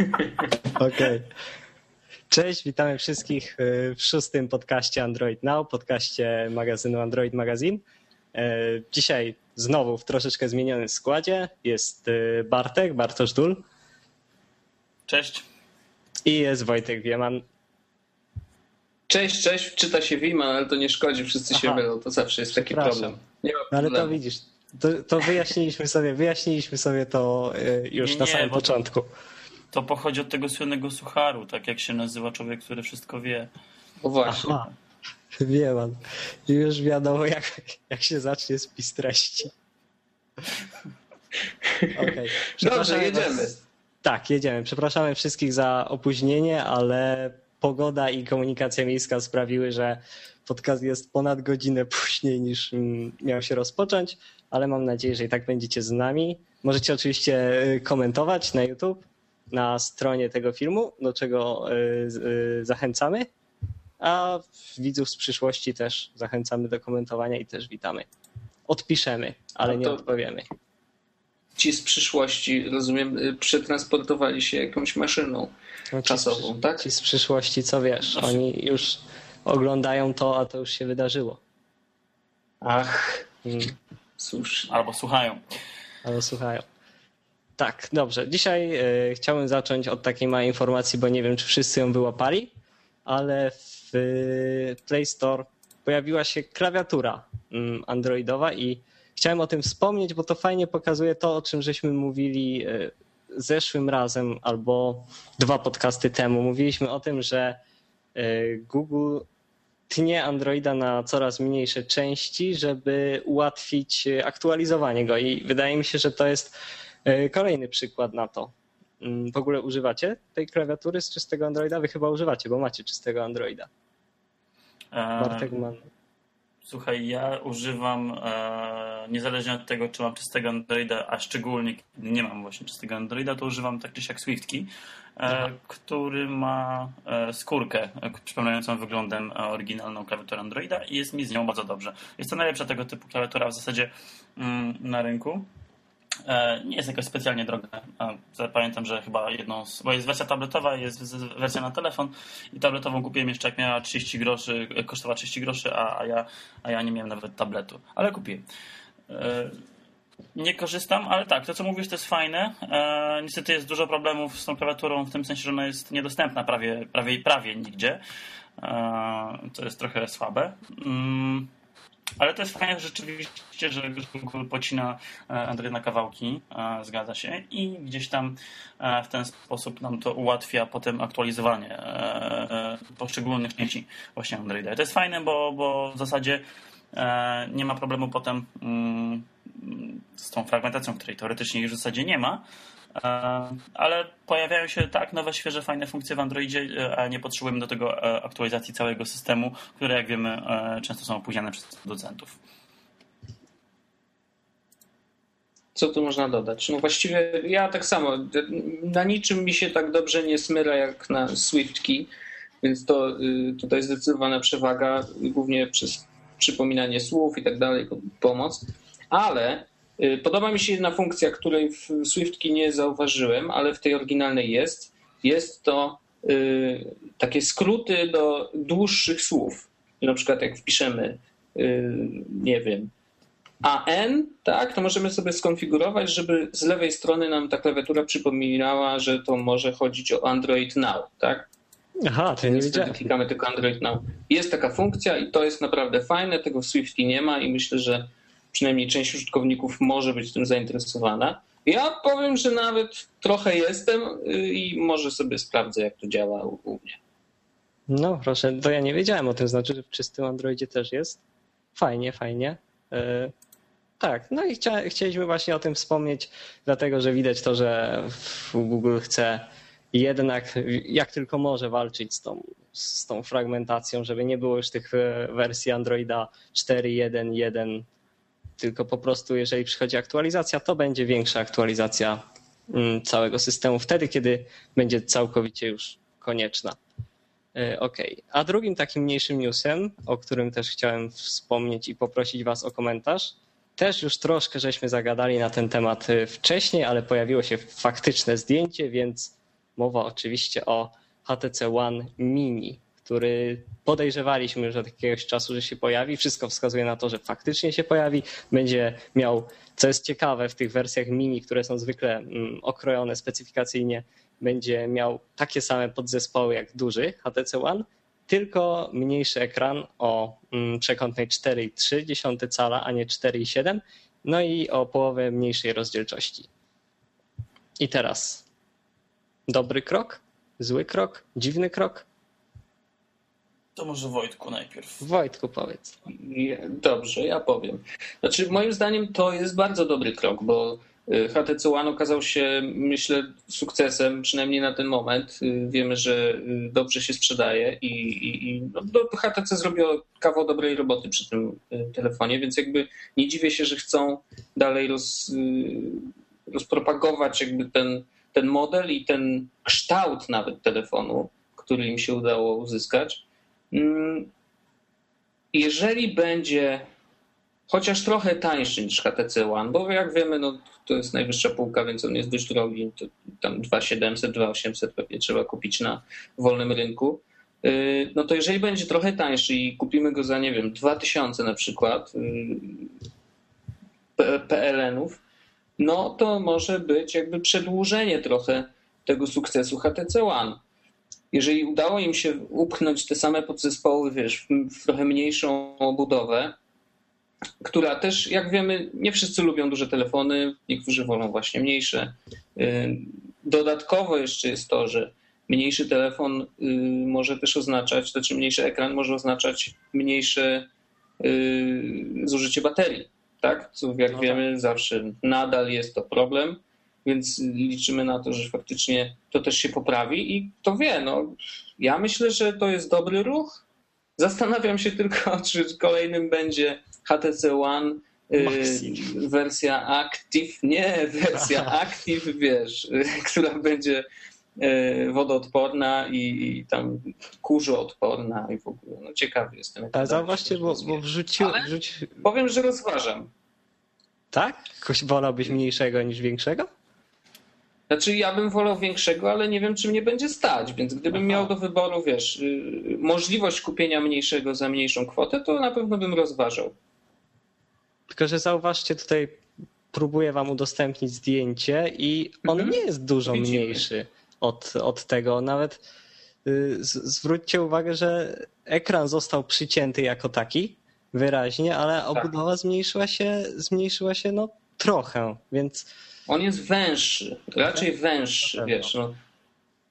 Okej. Okay. Cześć, witamy wszystkich w szóstym podcaście Android Now, podcaście magazynu Android Magazine. E, dzisiaj znowu w troszeczkę zmienionym składzie jest e, Bartek, Bartosz Dul. Cześć. I jest Wojtek Wieman. Cześć, cześć, czyta się Wiman, ale to nie szkodzi, wszyscy Aha. się mylą, to zawsze jest taki problem. Nie ma ale to widzisz, to, to, wyjaśniliśmy sobie, wyjaśniliśmy sobie to już nie, na samym początku. To pochodzi od tego słynnego sucharu, tak jak się nazywa człowiek, który wszystko wie. O właśnie. Aha. Wie pan. Już wiadomo, jak, jak się zacznie spis treści. Okay. Dobrze, jedziemy. Was... Tak, jedziemy. Przepraszamy wszystkich za opóźnienie, ale pogoda i komunikacja miejska sprawiły, że podcast jest ponad godzinę później niż mm, miał się rozpocząć, ale mam nadzieję, że i tak będziecie z nami. Możecie oczywiście y, komentować na YouTube, na stronie tego filmu, do czego y, y, zachęcamy. A widzów z przyszłości też zachęcamy do komentowania i też witamy. Odpiszemy, ale no nie odpowiemy. Ci z przyszłości, rozumiem, przetransportowali się jakąś maszyną no, czasową, ci, tak? Ci z przyszłości, co wiesz, oni już oglądają to, a to już się wydarzyło. Ach, hmm. cóż. Albo słuchają. Albo słuchają. Tak, dobrze. Dzisiaj y, chciałbym zacząć od takiej małej informacji, bo nie wiem, czy wszyscy ją wyłapali, ale w Play Store pojawiła się klawiatura mm, androidowa i chciałem o tym wspomnieć, bo to fajnie pokazuje to, o czym żeśmy mówili y, zeszłym razem albo dwa podcasty temu. Mówiliśmy o tym, że y, Google tnie Androida na coraz mniejsze części, żeby ułatwić aktualizowanie go i wydaje mi się, że to jest kolejny przykład na to. Mm, w ogóle używacie tej klawiatury z czystego Androida? Wy chyba używacie, bo macie czystego Androida. E, Bartek man. Słuchaj, ja używam e, niezależnie od tego, czy mam czystego Androida, a szczególnie kiedy nie mam właśnie czystego Androida, to używam tak czy siak Swiftki, e, który ma e, skórkę e, przypominającą wyglądem oryginalną klawiaturę Androida i jest mi z nią bardzo dobrze. Jest to najlepsza tego typu klawiatura w zasadzie mm, na rynku. E, nie jest jakoś specjalnie droga. Pamiętam, że chyba jedną, z, bo jest wersja tabletowa, jest wersja na telefon i tabletową kupiłem jeszcze jak miała 30 groszy, e, kosztowała 30 groszy, a, a, ja, a ja nie miałem nawet tabletu, ale kupiłem. E, nie korzystam, ale tak, to co mówisz to jest fajne. Niestety jest dużo problemów z tą klawiaturą, w tym sensie, że ona jest niedostępna prawie, prawie, prawie nigdzie. To jest trochę słabe. Mm, ale to jest fajne rzeczywiście, że Google pocina e, Android na kawałki, e, zgadza się, i gdzieś tam e, w ten sposób nam to ułatwia potem aktualizowanie poszczególnych części właśnie Androida. To jest fajne, bo, bo w zasadzie nie ma problemu potem mm, z tą fragmentacją, której teoretycznie już w zasadzie nie ma, ale pojawiają się tak nowe, świeże, fajne funkcje w Androidzie, e, a nie potrzebujemy do tego e, aktualizacji całego systemu, które jak wiemy często są opóźniane przez producentów. Co tu można dodać? No właściwie ja tak samo. Na niczym mi się tak dobrze nie smyra jak na SwiftKey, więc to y, tutaj zdecydowana przewaga, głównie przez przypominanie słów i tak dalej, pomoc. Ale podoba mi się jedna funkcja, której w SwiftKey nie zauważyłem, ale w tej oryginalnej jest. Jest to y, takie skróty do dłuższych słów. Na przykład jak wpiszemy, y, nie wiem, AN, tak, to możemy sobie skonfigurować, żeby z lewej strony nam ta klawiatura przypominała, że to może chodzić o Android Now, tak? Aha, to nie wiedziałem. Klikamy tylko Android Now. Jest taka funkcja i to jest naprawdę fajne, tego w SwiftKey nie ma i myślę, że przynajmniej część użytkowników może być tym zainteresowana. Ja powiem, że nawet trochę jestem y, i może sobie sprawdzę, jak to działa u mnie. No proszę, to ja nie wiedziałem o tym, znaczy, że w czystym Androidzie też jest. Fajnie, fajnie. Yy, tak, no i chcia, chcieliśmy właśnie o tym wspomnieć, dlatego że widać to, że Google chce jednak jak tylko może walczyć z tą, z tą fragmentacją, żeby nie było już tych e, wersji Androida 4.1.1 tylko po prostu jeżeli przychodzi aktualizacja, to będzie większa aktualizacja mm, całego systemu wtedy, kiedy będzie całkowicie już konieczna. E, ok. A drugim takim mniejszym newsem, o którym też chciałem wspomnieć i poprosić Was o komentarz, też już troszkę żeśmy zagadali na ten temat e, wcześniej, ale pojawiło się faktyczne zdjęcie, więc Mowa oczywiście o HTC One Mini, który podejrzewaliśmy już od jakiegoś czasu, że się pojawi. Wszystko wskazuje na to, że faktycznie się pojawi. Będzie miał, co jest ciekawe, w tych wersjach mini, które są zwykle mm, okrojone specyfikacyjnie, będzie miał takie same podzespoły jak duży HTC One, tylko mniejszy ekran o mm, przekątnej 4,3 cala, a nie 4,7, no i o połowę mniejszej rozdzielczości. I teraz dobry krok, zły krok, dziwny krok? To może Wojtku najpierw. Wojtku powiedz. Dobrze, ja powiem. Znaczy, moim zdaniem to jest bardzo dobry krok, bo y, HTC One okazał się, myślę, sukcesem, przynajmniej na ten moment. Y, wiemy, że y, dobrze się sprzedaje i, i, i no, HTC zrobiło kawał dobrej roboty przy tym telefonie, więc jakby nie dziwię się, że chcą dalej roz, rozpropagować jakby ten, ten model i ten kształt nawet telefonu, który im się udało uzyskać. Mm, jeżeli będzie chociaż trochę tańszy niż HTC One, bo jak wiemy, no, to jest najwyższa półka, więc on jest dość drogi, to tam 2700, 2800 pewnie trzeba kupić na wolnym rynku. Y, no to jeżeli będzie trochę tańszy i kupimy go za, nie wiem, 2000 na przykład y, PLN-ów, no to może być jakby przedłużenie trochę tego sukcesu HTC One jeżeli udało im się upchnąć te same podzespoły, wiesz, w trochę mniejszą obudowę, która też, jak wiemy, nie wszyscy lubią duże telefony, niektórzy wolą właśnie mniejsze. Y, dodatkowo jeszcze jest to, że mniejszy telefon y, może też oznaczać, znaczy mniejszy ekran może oznaczać mniejsze y, zużycie baterii, tak? Co jak no wiemy tak. zawsze nadal jest to problem więc liczymy na to, że faktycznie to też się poprawi i kto wie, no ja myślę, że to jest dobry ruch. Zastanawiam się tylko, czy kolejnym będzie HTC One y, wersja Active, nie, wersja Active, wiesz, która będzie y, wodoodporna i, i tam kurzoodporna i w ogóle. No ciekawy jestem. Ale zauważcie, bo, bo wrzucił, Ale wrzuci... Powiem, że rozważam. Tak? Koś wolałbyś mniejszego niż większego? Znaczy, ja bym wolał większego, ale nie wiem, czy mnie będzie stać, więc gdybym Aha. miał do wyboru, wiesz, y, możliwość kupienia mniejszego za mniejszą kwotę, to na pewno bym rozważał. Tylko, że zauważcie, tutaj próbuję wam udostępnić zdjęcie i on mhm. nie jest dużo Widzimy. mniejszy od, od tego. Nawet y, zwróćcie uwagę, że ekran został przycięty jako taki wyraźnie, ale tak. obudowa tak. zmniejszyła się, zmniejszyła się no trochę, więc on jest węższy, raczej węższy, wiesz. No.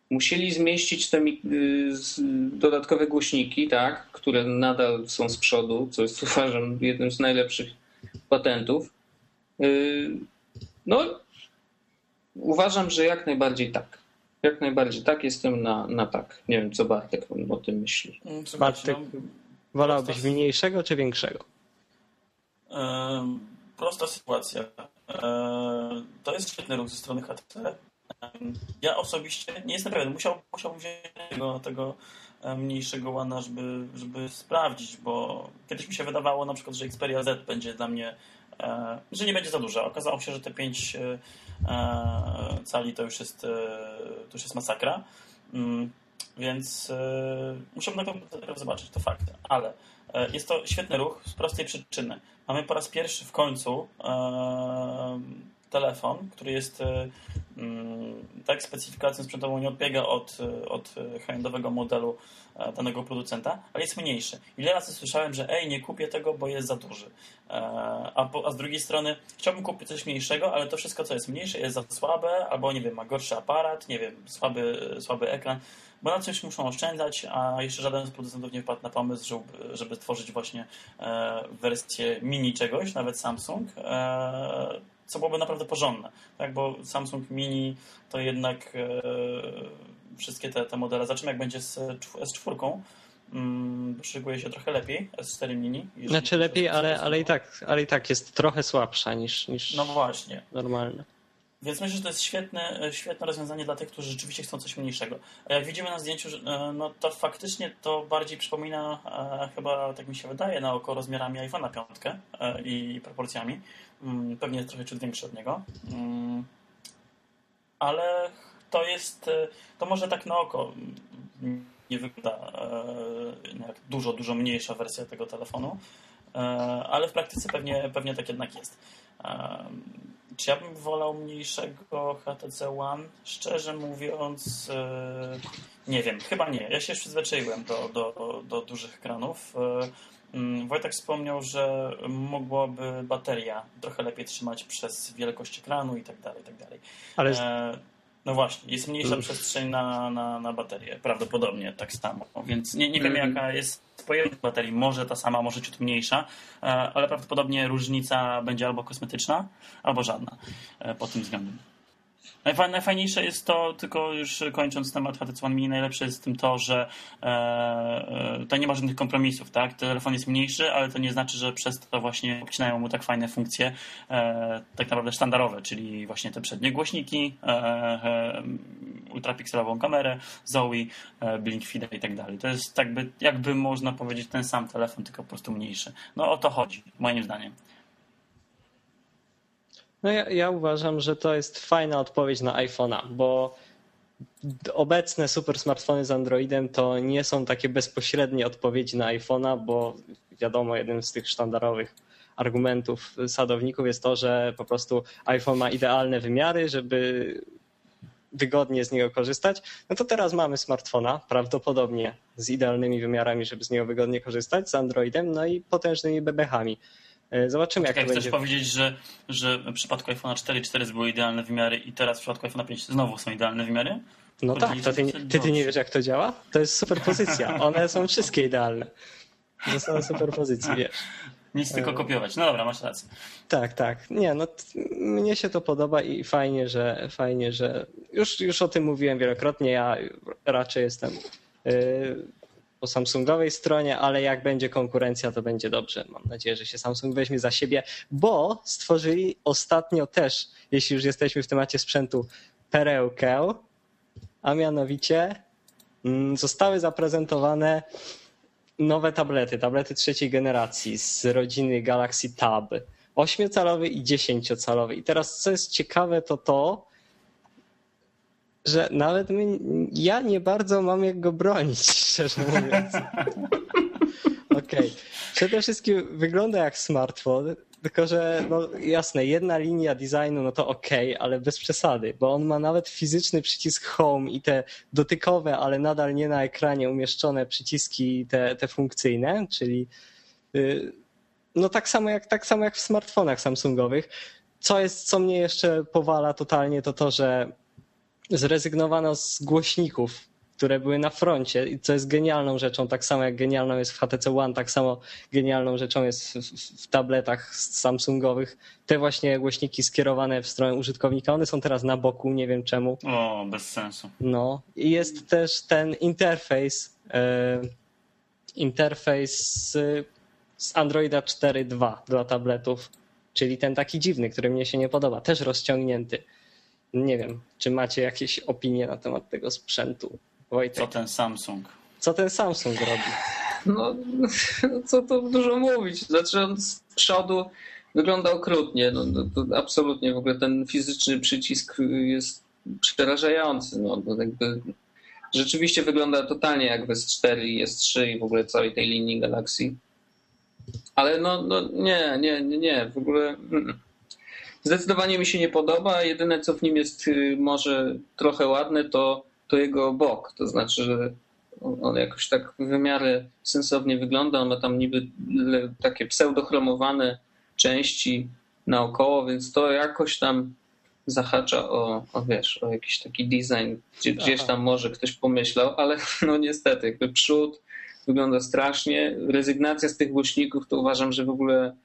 Musieli zmieścić te y, dodatkowe głośniki, tak, które nadal są z przodu, co jest uważam jednym z najlepszych patentów. Y, no, uważam, że jak najbardziej tak. Jak najbardziej tak, jestem na, na tak. Nie wiem, co Bartek o tym myśli. Mm, Bartek, no, wolałbyś mniejszego czy większego? prosta sytuacja. E, to jest świetny ruch ze strony HTC. Ja osobiście nie jestem pewien, musiał, musiałbym wziąć tego, tego e, mniejszego łana, żeby, żeby sprawdzić, bo kiedyś mi się wydawało na przykład, że Xperia Z będzie dla mnie, e, że nie będzie za duża. Okazało się, że te 5 cali to już jest, to już jest masakra. Mm, więc musiałbym na to zobaczyć, to fakt. Ale jest to świetny ruch z prostej przyczyny mamy po raz pierwszy w końcu e, telefon, który jest e, mm, tak specyfikacją sprzętową nie odbiega od, od high-endowego modelu e, danego producenta, ale jest mniejszy. Ile razy słyszałem, że ej, nie kupię tego, bo jest za duży. A, po, a z drugiej strony chciałbym kupić coś mniejszego, ale to wszystko, co jest mniejsze, jest za słabe, albo nie wiem, ma gorszy aparat, nie wiem, słaby, słaby ekran bo na coś muszą oszczędzać, a jeszcze żaden z producentów nie wpadł na pomysł, żeby, żeby tworzyć właśnie e, wersję mini czegoś, nawet Samsung, e, co byłoby naprawdę porządne, tak? bo Samsung Mini to jednak e, wszystkie te, te modele, zobaczymy jak będzie z S4, mm, szykuje się trochę lepiej S4 Mini. Znaczy lepiej, ale, ale, i tak, ale i tak jest trochę słabsza niż, niż no właśnie. normalne. Więc myślę, że to jest świetne, e, świetne rozwiązanie dla tych, którzy rzeczywiście chcą coś mniejszego. Jak widzimy na zdjęciu, e, no to faktycznie to bardziej przypomina, e, chyba tak mi się wydaje, na oko rozmiarami iPhone'a 5 i proporcjami. Mm, pewnie trochę ciut większy od niego. Mm, ale to jest, to może tak na oko nie wygląda jak dużo, dużo mniejsza wersja tego telefonu, ale w praktyce pewnie, pewnie tak jednak jest. Czy ja bym wolał mniejszego HTC One? Szczerze mówiąc, nie wiem, chyba nie. Ja się już przyzwyczaiłem do, do, do dużych ekranów. Mm, Wojtek wspomniał, że mogłaby bateria trochę lepiej trzymać przez wielkość ekranu i tak dalej, i tak dalej. Ale... No właśnie, jest mniejsza przestrzeń na, na, na baterię, prawdopodobnie tak samo. Więc nie, nie wiem, mm. jaka jest pojemność baterii. Może ta sama, może ciut mniejsza, e, ale prawdopodobnie różnica będzie albo kosmetyczna, albo żadna e, pod tym względem. Najfajniejsze jest to, tylko już kończąc temat HTC One Mini, najlepsze jest w tym to, że e, e, to nie ma żadnych kompromisów, tak? Telefon jest mniejszy, ale to nie znaczy, że przez to właśnie obcinają mu tak fajne funkcje, e, tak naprawdę sztandarowe, czyli właśnie te przednie głośniki, e, e, ultrapikselową kamerę, Zoe, e, Blink Feed i tak dalej. To jest jakby, jakby można powiedzieć ten sam telefon, tylko po prostu mniejszy. No o to chodzi, moim zdaniem. No ja, ja uważam, że to jest fajna odpowiedź na iPhone'a, bo obecne super smartfony z Androidem to nie są takie bezpośrednie odpowiedzi na iPhone'a, bo wiadomo, jednym z tych sztandarowych argumentów sadowników jest to, że po prostu iPhone ma idealne wymiary, żeby wygodnie z niego korzystać. No to teraz mamy smartfona, prawdopodobnie z idealnymi wymiarami, żeby z niego wygodnie korzystać, z Androidem, no i potężnymi bebechami. E, zobaczymy, jak to Chcesz będzie. powiedzieć, że, że w przypadku iPhone 4 4 były idealne wymiary i teraz w przypadku iPhone 5 znowu są idealne wymiary? No tak, to ty, ty, ty nie wiesz, jak to działa? To jest superpozycja. One są wszystkie idealne. Zostały superpozycji, wiesz. Nic tylko e, kopiować. No dobra, masz rację. Tak, tak. Nie, no mnie się to podoba i fajnie, że fajnie, że już, już o tym mówiłem wielokrotnie. Ja raczej jestem yy, po Samsungowej stronie, ale jak będzie konkurencja, to będzie dobrze. Mam nadzieję, że się Samsung weźmie za siebie, bo stworzyli ostatnio też, jeśli już jesteśmy w temacie sprzętu, perełkę, a mianowicie mm, zostały zaprezentowane nowe tablety, tablety trzeciej generacji z rodziny Galaxy Tab. 8-calowy i 10-calowy. I teraz co jest ciekawe, to to, że nawet my, ja nie bardzo mam jak go bronić, szczerze mówiąc. Okej. Okay. Przede wszystkim wygląda jak smartfon, tylko że no jasne, jedna linia designu no to okej, okay, ale bez przesady, bo on ma nawet fizyczny przycisk home i te dotykowe, ale nadal nie na ekranie umieszczone przyciski te, te funkcyjne, czyli yy, no tak samo jak tak samo jak w smartfonach Samsungowych. Co jest, co mnie jeszcze powala totalnie, to to, że zrezygnowano z głośników, które były na froncie i co jest genialną rzeczą, tak samo jak genialną jest w HTC One, tak samo genialną rzeczą jest w, w, tabletach Samsungowych. Te właśnie głośniki skierowane w stronę użytkownika, one są teraz na boku, nie wiem czemu. O, bez sensu. No i jest też ten interfejs, e, interfejs z, z Androida 4.2 dla tabletów, czyli ten taki dziwny, który mnie się nie podoba, też rozciągnięty. Nie wiem, czy macie jakieś opinie na temat tego sprzętu? Wojtek. Co ten Samsung? Co ten Samsung robi? No, co tu dużo mówić. Znaczy on z przodu wygląda okrutnie. No, to absolutnie w ogóle ten fizyczny przycisk jest przerażający. No, to jakby rzeczywiście wygląda totalnie jak w S4 i S3 i w ogóle całej tej linii Galaxy. Ale no, no nie, nie, nie, nie, w ogóle... Mm. Zdecydowanie mi się nie podoba. Jedyne, co w nim jest y, może trochę ładne, to, to jego bok. To znaczy, że on jakoś tak w miarę sensownie wygląda. On ma tam niby takie pseudochromowane części naokoło, więc to jakoś tam zahacza o, o wiesz, o jakiś taki design, gdzie, gdzieś tam może ktoś pomyślał, ale no niestety, jakby przód wygląda strasznie. Rezygnacja z tych głośników to uważam, że w ogóle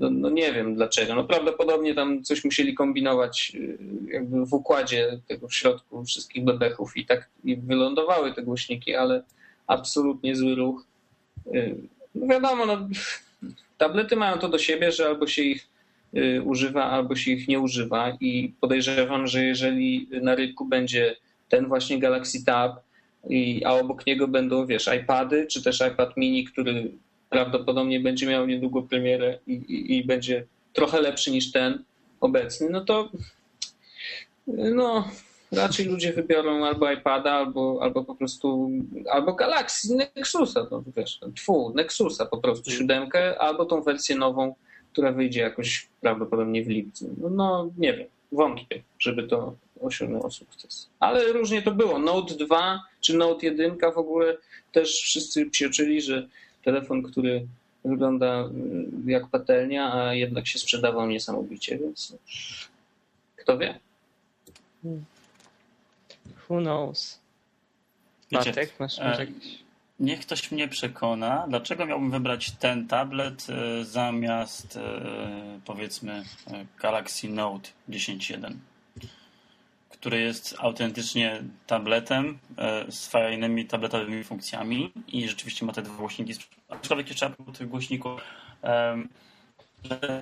no, no, nie wiem dlaczego. No prawdopodobnie tam coś musieli kombinować y, jakby w układzie tego w środku wszystkich bebechów i tak i wylądowały te głośniki, ale absolutnie zły ruch. Y, no wiadomo, no, tablety mają to do siebie, że albo się ich y, używa, albo się ich nie używa i podejrzewam, że jeżeli na rynku będzie ten właśnie Galaxy Tab, i, a obok niego będą, wiesz, iPady, czy też iPad mini, który prawdopodobnie będzie miał niedługo premierę i, i, i będzie trochę lepszy niż ten obecny, no to no raczej ludzie wybiorą albo iPada, albo, albo po prostu, albo Galaxy Nexusa, no wiesz, tfu, Nexusa po prostu, siódemkę, albo tą wersję nową, która wyjdzie jakoś prawdopodobnie w lipcu. No, no nie wiem, wątpię, żeby to osiągnęło sukces. Ale różnie to było. Note 2 czy Note 1 w ogóle też wszyscy psioczyli, że telefon, który wygląda y, jak patelnia, a jednak się sprzedawał niesamowicie, więc kto wie? Who knows? Bartek, masz może e, jakiś... Niech ktoś mnie przekona, dlaczego miałbym wybrać ten tablet e, zamiast e, powiedzmy Galaxy Note 10.1, który jest autentycznie tabletem z fajnymi tabletowymi funkcjami i rzeczywiście ma te dwa głośniki. Aczkolwiek jeszcze a tych głośników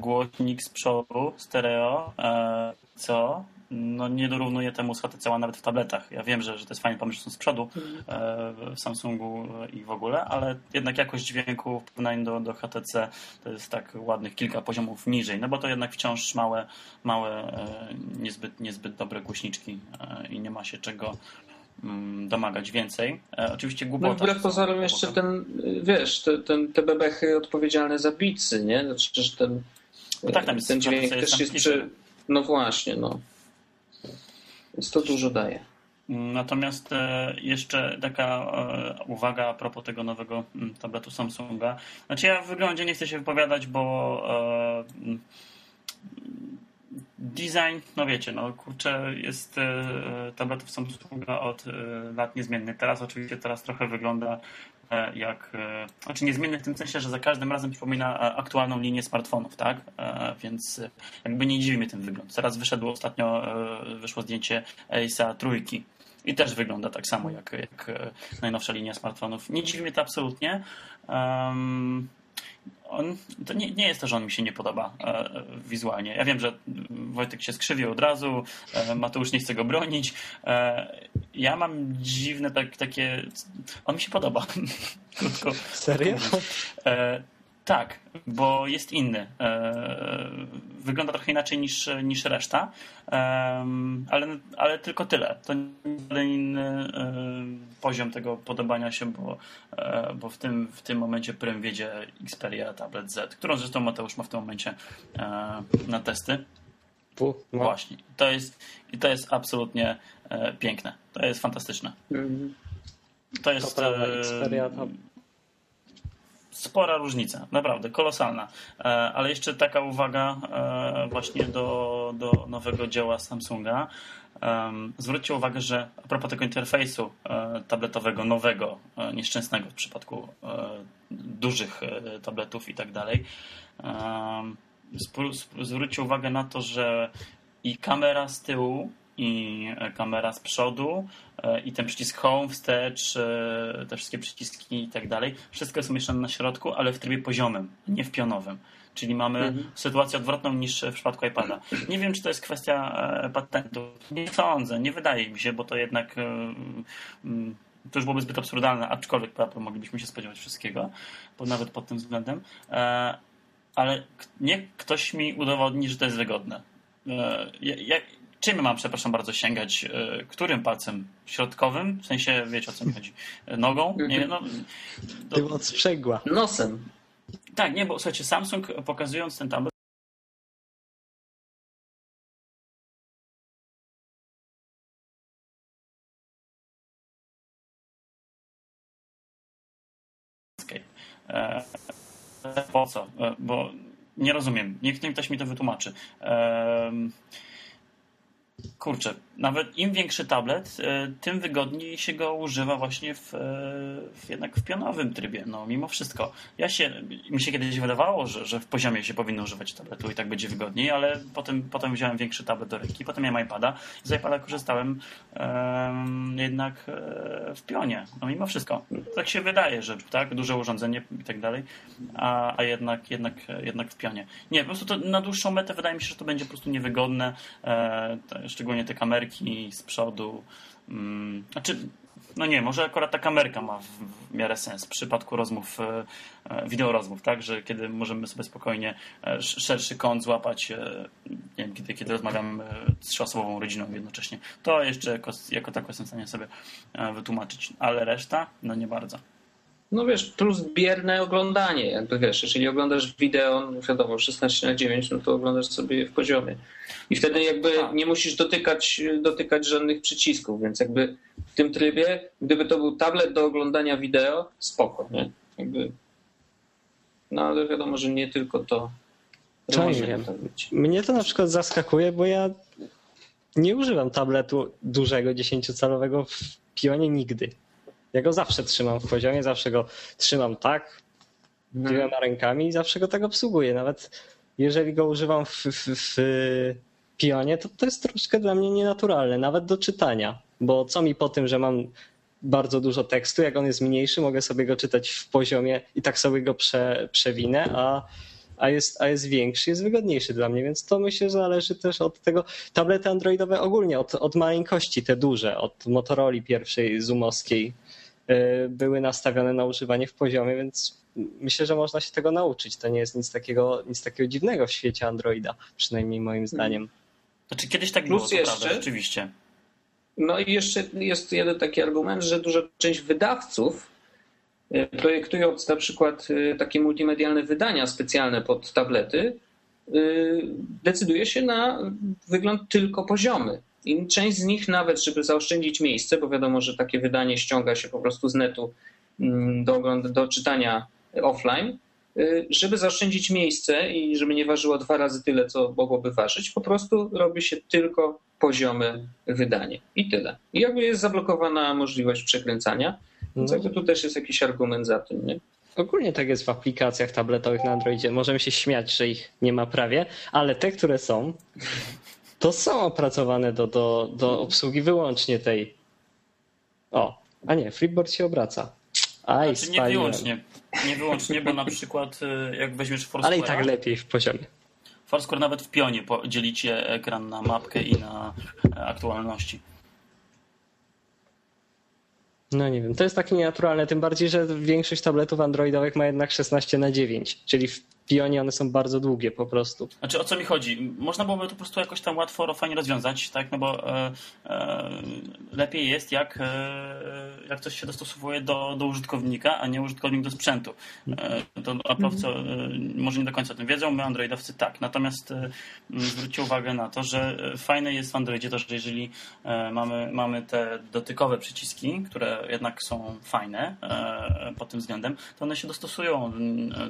głośnik z przodu, stereo, co no nie dorównuje temu z HTC nawet w tabletach. Ja wiem, że, że to jest fajny pomysł z przodu e, w Samsungu i w ogóle, ale jednak jakość dźwięku w porównaniu do, do HTC to jest tak ładnych kilka poziomów niżej, no bo to jednak wciąż małe, małe e, niezbyt, niezbyt dobre głośniczki e, i nie ma się czego mm, domagać więcej. Oczywiście głupota. No wbrew pozorom jeszcze ten, wiesz, te, ten, te bebechy odpowiedzialne za bicy, nie? Znaczy, że ten, no tak, tam jest, ten dźwięk też jest przy... No właśnie, no. Więc to dużo daje. Natomiast e, jeszcze taka e, uwaga a propos tego nowego mm, tabletu Samsunga. Znaczy ja w wyglądzie nie chcę się wypowiadać, bo e, mm, design, no wiecie, no kurczę, jest tabletów Samsunga od lat niezmiennych. Teraz oczywiście teraz trochę wygląda jak, e, znaczy niezmienny w tym sensie, że za każdym razem przypomina e, aktualną linię smartfonów, tak? Więc jakby nie dziwi mnie ten wygląd. Teraz wyszedło ostatnio, wyszło zdjęcie Ace'a trójki i też wygląda tak samo jak, jak najnowsza linia smartfonów. Nie dziwi mnie to absolutnie. Um, on, to nie, nie jest to, że on mi się nie podoba e, wizualnie. Ja wiem, że Wojtek się skrzywił od razu, e, Mateusz nie chce go bronić. E, ja mam dziwne tak, takie... On mi się podoba. Krótko. Serio? E, tak, bo jest inny. E, wygląda trochę inaczej niż, niż reszta, ale, ale tylko tyle. To nie inny e, poziom tego podobania się, bo, e, bo w, tym, w tym momencie prym wiedzie Xperia Tablet Z, którą zresztą Mateusz ma w tym momencie na testy. no. Właśnie. To jest, I to jest absolutnie piękne. To jest fantastyczne. Mhm. To jest. To prawda, Xperia spora różnica, naprawdę kolosalna. E, ale jeszcze taka uwaga e, właśnie do, do nowego dzieła Samsunga. Zwróćcie uwagę, że a propos tego interfejsu e, tabletowego, nowego, nieszczęsnego w przypadku dużych tabletów i tak dalej, zwróćcie uwagę na to, że i kamera z tyłu, i kamera z przodu, E, i ten przycisk home, wstecz, e, te wszystkie przyciski i tak dalej, wszystko jest umieszczone na środku, ale w trybie poziomym, nie w pionowym. Czyli mamy mhm. sytuację odwrotną niż w przypadku iPada. Nie wiem, czy to jest kwestia e, patentu. Nie sądzę, nie wydaje mi się, bo to jednak mm, to już byłoby zbyt absurdalne, aczkolwiek prawda, moglibyśmy się spodziewać wszystkiego, bo nawet pod tym względem. Ale niech ktoś mi udowodni, że to jest wygodne. Ja, czym mam, przepraszam bardzo, sięgać? E, którym palcem? Środkowym? W sensie, wiecie o co mi chodzi? E, nogą? Nie wiem, no, do... Tym od sprzęgła. Nosem. Tak, nie, bo słuchajcie, Samsung pokazując ten tablet e, po co? Bo nie rozumiem. Niech ktoś mi to wytłumaczy kurczę, nawet im większy tablet, e, tym wygodniej się go używa właśnie w, e, w, jednak w pionowym trybie, no mimo wszystko. Ja się, mi się kiedyś wydawało, że, że w poziomie się powinno używać tabletu i tak będzie wygodniej, ale potem, potem wziąłem większy tablet do ręki, potem miałem iPada i z iPada korzystałem um, jednak e, w pionie, no mimo wszystko. Tak się wydaje, że tak, duże urządzenie i tak dalej, a, a jednak, jednak, jednak w pionie. Nie, po prostu to na dłuższą metę wydaje mi się, że to będzie po prostu niewygodne, e, szczególnie te kamerki z przodu. Mm, znaczy, no nie, może akurat ta kamerka ma w, miarę sens w przypadku rozmów, e, e, wideo rozmów, tak, że kiedy możemy sobie spokojnie e, szerszy kąt złapać, nie wiem, kiedy, kiedy rozmawiamy z trzyosobową rodziną jednocześnie. To jeszcze jako, jako tako jestem w stanie sobie wytłumaczyć, ale reszta, no nie bardzo. No wiesz, plus bierne oglądanie, jakby wiesz, jeżeli oglądasz wideo, no wiadomo, 16 na 9, no to oglądasz sobie w poziomie. I wtedy jakby tak. nie musisz dotykać, dotykać żadnych przycisków, więc jakby w tym trybie, gdyby to był tablet do oglądania wideo, spoko, nie? Jakby, no ale wiadomo, że nie tylko to. Czemu nie? Mnie to na przykład zaskakuje, bo ja nie używam tabletu dużego, 10-calowego w pionie nigdy. Ja go zawsze trzymam w poziomie, zawsze go trzymam tak, dwiema rękami i zawsze go tak obsługuję. Nawet jeżeli go używam w, w, w pionie, to to jest troszkę dla mnie nienaturalne, nawet do czytania. Bo co mi po tym, że mam bardzo dużo tekstu, jak on jest mniejszy, mogę sobie go czytać w poziomie i tak sobie go prze, przewinę, a, a, jest, a jest większy, jest wygodniejszy dla mnie, więc to myślę, że zależy też od tego. Tablety androidowe ogólnie, od, od maleńkości, te duże, od Motorola pierwszej zoomowskiej, były nastawione na używanie w poziomie, więc myślę, że można się tego nauczyć. To nie jest nic takiego, nic takiego dziwnego w świecie Androida, przynajmniej moim hmm. zdaniem. Znaczy kiedyś tak było, Plus jeszcze, prawda, rzeczywiście. No i jeszcze jest jeden taki argument, że duża część wydawców y, projektując na przykład y, takie multimedialne wydania specjalne pod tablety, decyduje się na wygląd tylko poziomy. I część z nich nawet, żeby zaoszczędzić miejsce, bo wiadomo, że takie wydanie ściąga się po prostu z netu mm, do, do czytania offline, y, żeby zaoszczędzić miejsce i żeby nie ważyło dwa razy tyle, co mogłoby ważyć, po prostu robi się tylko poziome wydanie i tyle. I jakby jest zablokowana możliwość przekręcania, więc no. jakby tu też jest jakiś argument za tym, nie? Ogólnie tak jest w aplikacjach tabletowych na Androidzie. Możemy się śmiać, że ich nie ma prawie, ale te, które są, to są opracowane do, do, do obsługi wyłącznie tej. O, a nie, Freeboard się obraca. Aj, znaczy, nie wyłącznie. Nie wyłącznie, bo na przykład y, jak weźmiesz Foursquare... Ale i tak lepiej w poziomie. Foursquare nawet w pionie dzielicie ekran na mapkę i na e, aktualności. No nie wiem, to jest takie nienaturalne, tym bardziej, że większość tabletów androidowych ma jednak 16 na 9, czyli w pionie one są bardzo długie po prostu. Znaczy o co mi chodzi? Można byłoby to po prostu jakoś tam łatwo, fajnie rozwiązać, tak? No bo e, e, lepiej jest jak, e, jak coś się dostosowuje do, do użytkownika, a nie użytkownik do sprzętu. E, to Apple'owcy mhm. e, może nie do końca o tym wiedzą, my Androidowcy tak. Natomiast e, zwróćcie uwagę na to, że fajne jest w Androidzie to, że jeżeli mamy, mamy te dotykowe przyciski, które jednak są fajne pod tym względem, to one się dostosują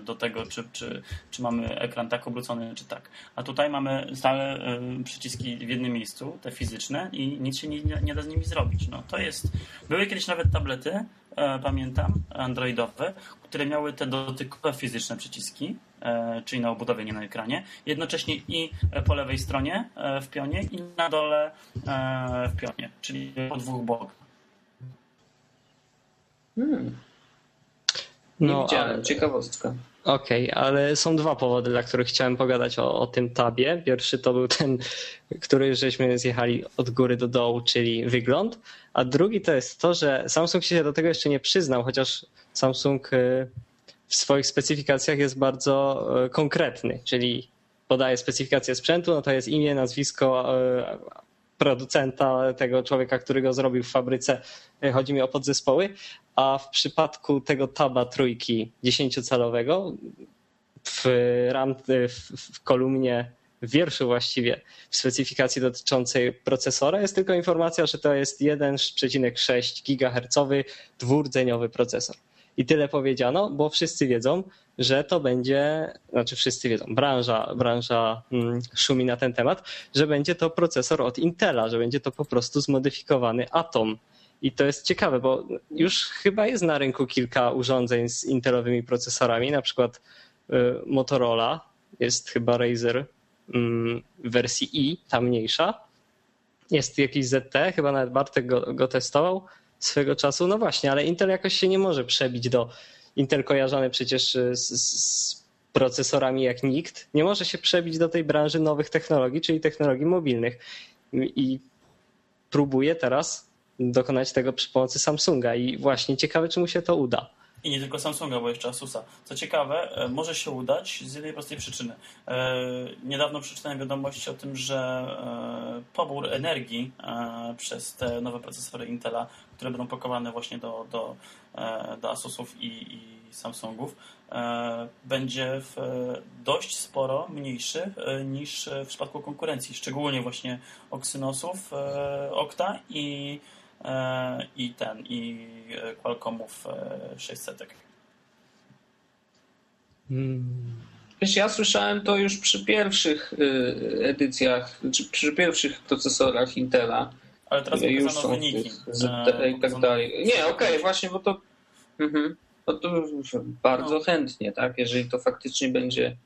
do tego, czy, czy czy mamy ekran tak obrócony, czy tak. A tutaj mamy stale y, przyciski w jednym miejscu, te fizyczne i nic się nie, nie da z nimi zrobić. No, to jest... Były kiedyś nawet tablety, e, pamiętam, androidowe, które miały te dotykowe fizyczne przyciski, e, czyli na obudowie, nie na ekranie, jednocześnie i po lewej stronie e, w pionie i na dole w pionie, czyli po dwóch bokach. Hmm. Nie no, widziałem, ale... ciekawostka. Okej, okay, ale są dwa powody, dla których chciałem pogadać o, o, tym tabie. Pierwszy to był ten, który żeśmy zjechali od góry do dołu, czyli wygląd. A drugi to jest to, że Samsung się do tego jeszcze nie przyznał, chociaż Samsung y, w swoich specyfikacjach jest bardzo y, konkretny, czyli podaje specyfikację sprzętu, no to jest imię, nazwisko y, producenta, tego człowieka, który go zrobił w fabryce. Chodzi mi o podzespoły, a w przypadku tego taba trójki 10-calowego w, ram, w, w kolumnie w wierszu właściwie w specyfikacji dotyczącej procesora jest tylko informacja, że to jest 1,6 GHz dwurdzeniowy procesor. I tyle powiedziano, bo wszyscy wiedzą, że to będzie, znaczy wszyscy wiedzą, branża, branża mm, szumi na ten temat, że będzie to procesor od Intela, że będzie to po prostu zmodyfikowany Atom i to jest ciekawe, bo już chyba jest na rynku kilka urządzeń z intelowymi procesorami, na przykład y, Motorola, jest chyba Razer mm, w wersji i, ta mniejsza. Jest jakiś ZT, chyba nawet Bartek go, go testował swego czasu. No właśnie, ale Intel jakoś się nie może przebić do. Intel kojarzony przecież z, z procesorami jak nikt, nie może się przebić do tej branży nowych technologii, czyli technologii mobilnych. I próbuje teraz dokonać tego przy pomocy Samsunga i właśnie ciekawe, czy mu się to uda. I nie tylko Samsunga, bo jeszcze Asusa. Co ciekawe, e, może się udać z jednej prostej przyczyny. E, niedawno przeczytałem wiadomość o tym, że e, pobór energii przez te nowe procesory Intela, które będą pakowane właśnie do, do, do Asusów i, i Samsungów, będzie dość sporo mniejszy niż w przypadku konkurencji, szczególnie właśnie Oxynosów, Okta i i ten, i e, Qualcommów 600. E, hmm. Wiesz, ja słyszałem to już przy pierwszych edycjach, czy przy pierwszych procesorach Intela. Ale teraz już są wyniki. Z, i tak dalej. Nie, okej, okay, właśnie, bo to, mhm, no to bardzo no. chętnie, tak? Jeżeli to faktycznie będzie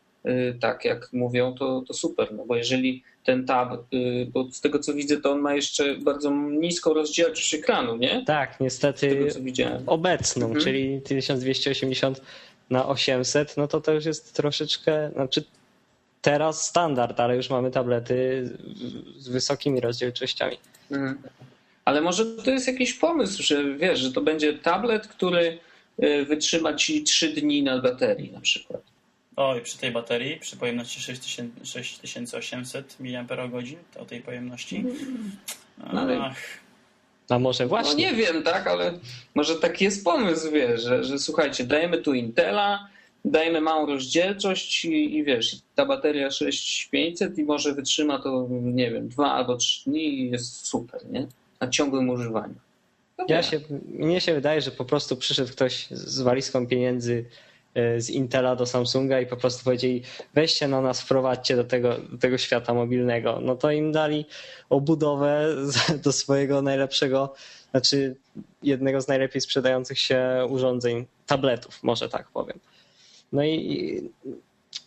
tak, jak mówią, to, to super, no bo jeżeli ten tab, y, bo z tego co widzę, to on ma jeszcze bardzo niską rozdzielczość ekranu, nie? Tak, niestety tego, obecną, mhm. czyli 1280 na 800, no to to już jest troszeczkę, znaczy teraz standard, ale już mamy tablety z wysokimi rozdzielczościami. Mhm. Ale może to jest jakiś pomysł, że wiesz, że to będzie tablet, który y, wytrzyma ci 3 dni na baterii na przykład. O, i przy tej baterii, przy pojemności 6800 mAh, o tej pojemności. Ach. A może właśnie? No nie wiem, tak, ale może taki jest pomysł, wiesz, że, że słuchajcie, dajemy tu Intela, dajemy małą rozdzielczość i, i wiesz, ta bateria 6500 i może wytrzyma to, nie wiem, dwa albo trzy dni i jest super, nie? Na ciągłym używaniu. No ja się, mnie się wydaje, że po prostu przyszedł ktoś z walizką pieniędzy z Intela do Samsunga i po prostu powiedzieli weźcie na nas, wprowadźcie do tego, do tego świata mobilnego. No to im dali obudowę do swojego najlepszego, znaczy jednego z najlepiej sprzedających się urządzeń, tabletów, może tak powiem. No i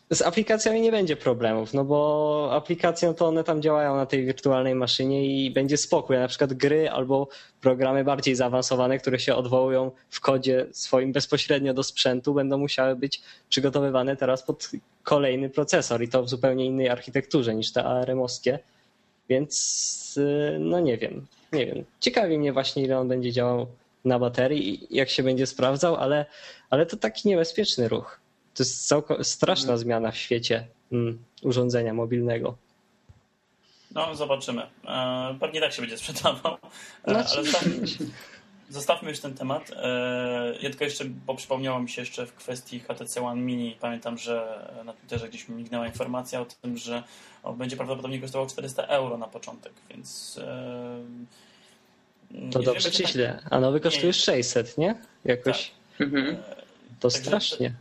z aplikacjami nie będzie problemów, no bo aplikacje to one tam działają na tej wirtualnej maszynie i będzie spokój. Na przykład gry albo programy bardziej zaawansowane, które się odwołują w kodzie swoim bezpośrednio do sprzętu, będą musiały być przygotowywane teraz pod kolejny procesor i to w zupełnie innej architekturze niż te ARM-owskie. Więc y, no nie wiem, nie wiem. Ciekawi mnie właśnie, ile on będzie działał na baterii i jak się będzie sprawdzał, ale, ale to taki niebezpieczny ruch. To jest całko- straszna mhm. zmiana w świecie mm, urządzenia mobilnego. No, zobaczymy. E, pewnie tak się będzie sprzedawał. E, no, ale zostawmy, zostawmy już ten temat. E, ja tylko jeszcze, bo przypomniało mi się jeszcze w kwestii HTC One Mini. Pamiętam, że na Twitterze gdzieś mi mignęła informacja o tym, że będzie prawdopodobnie kosztował 400 euro na początek, więc. To dobrze czy źle? A nowy kosztuje 600, nie? Jakoś. Tak. Mhm. To Także strasznie.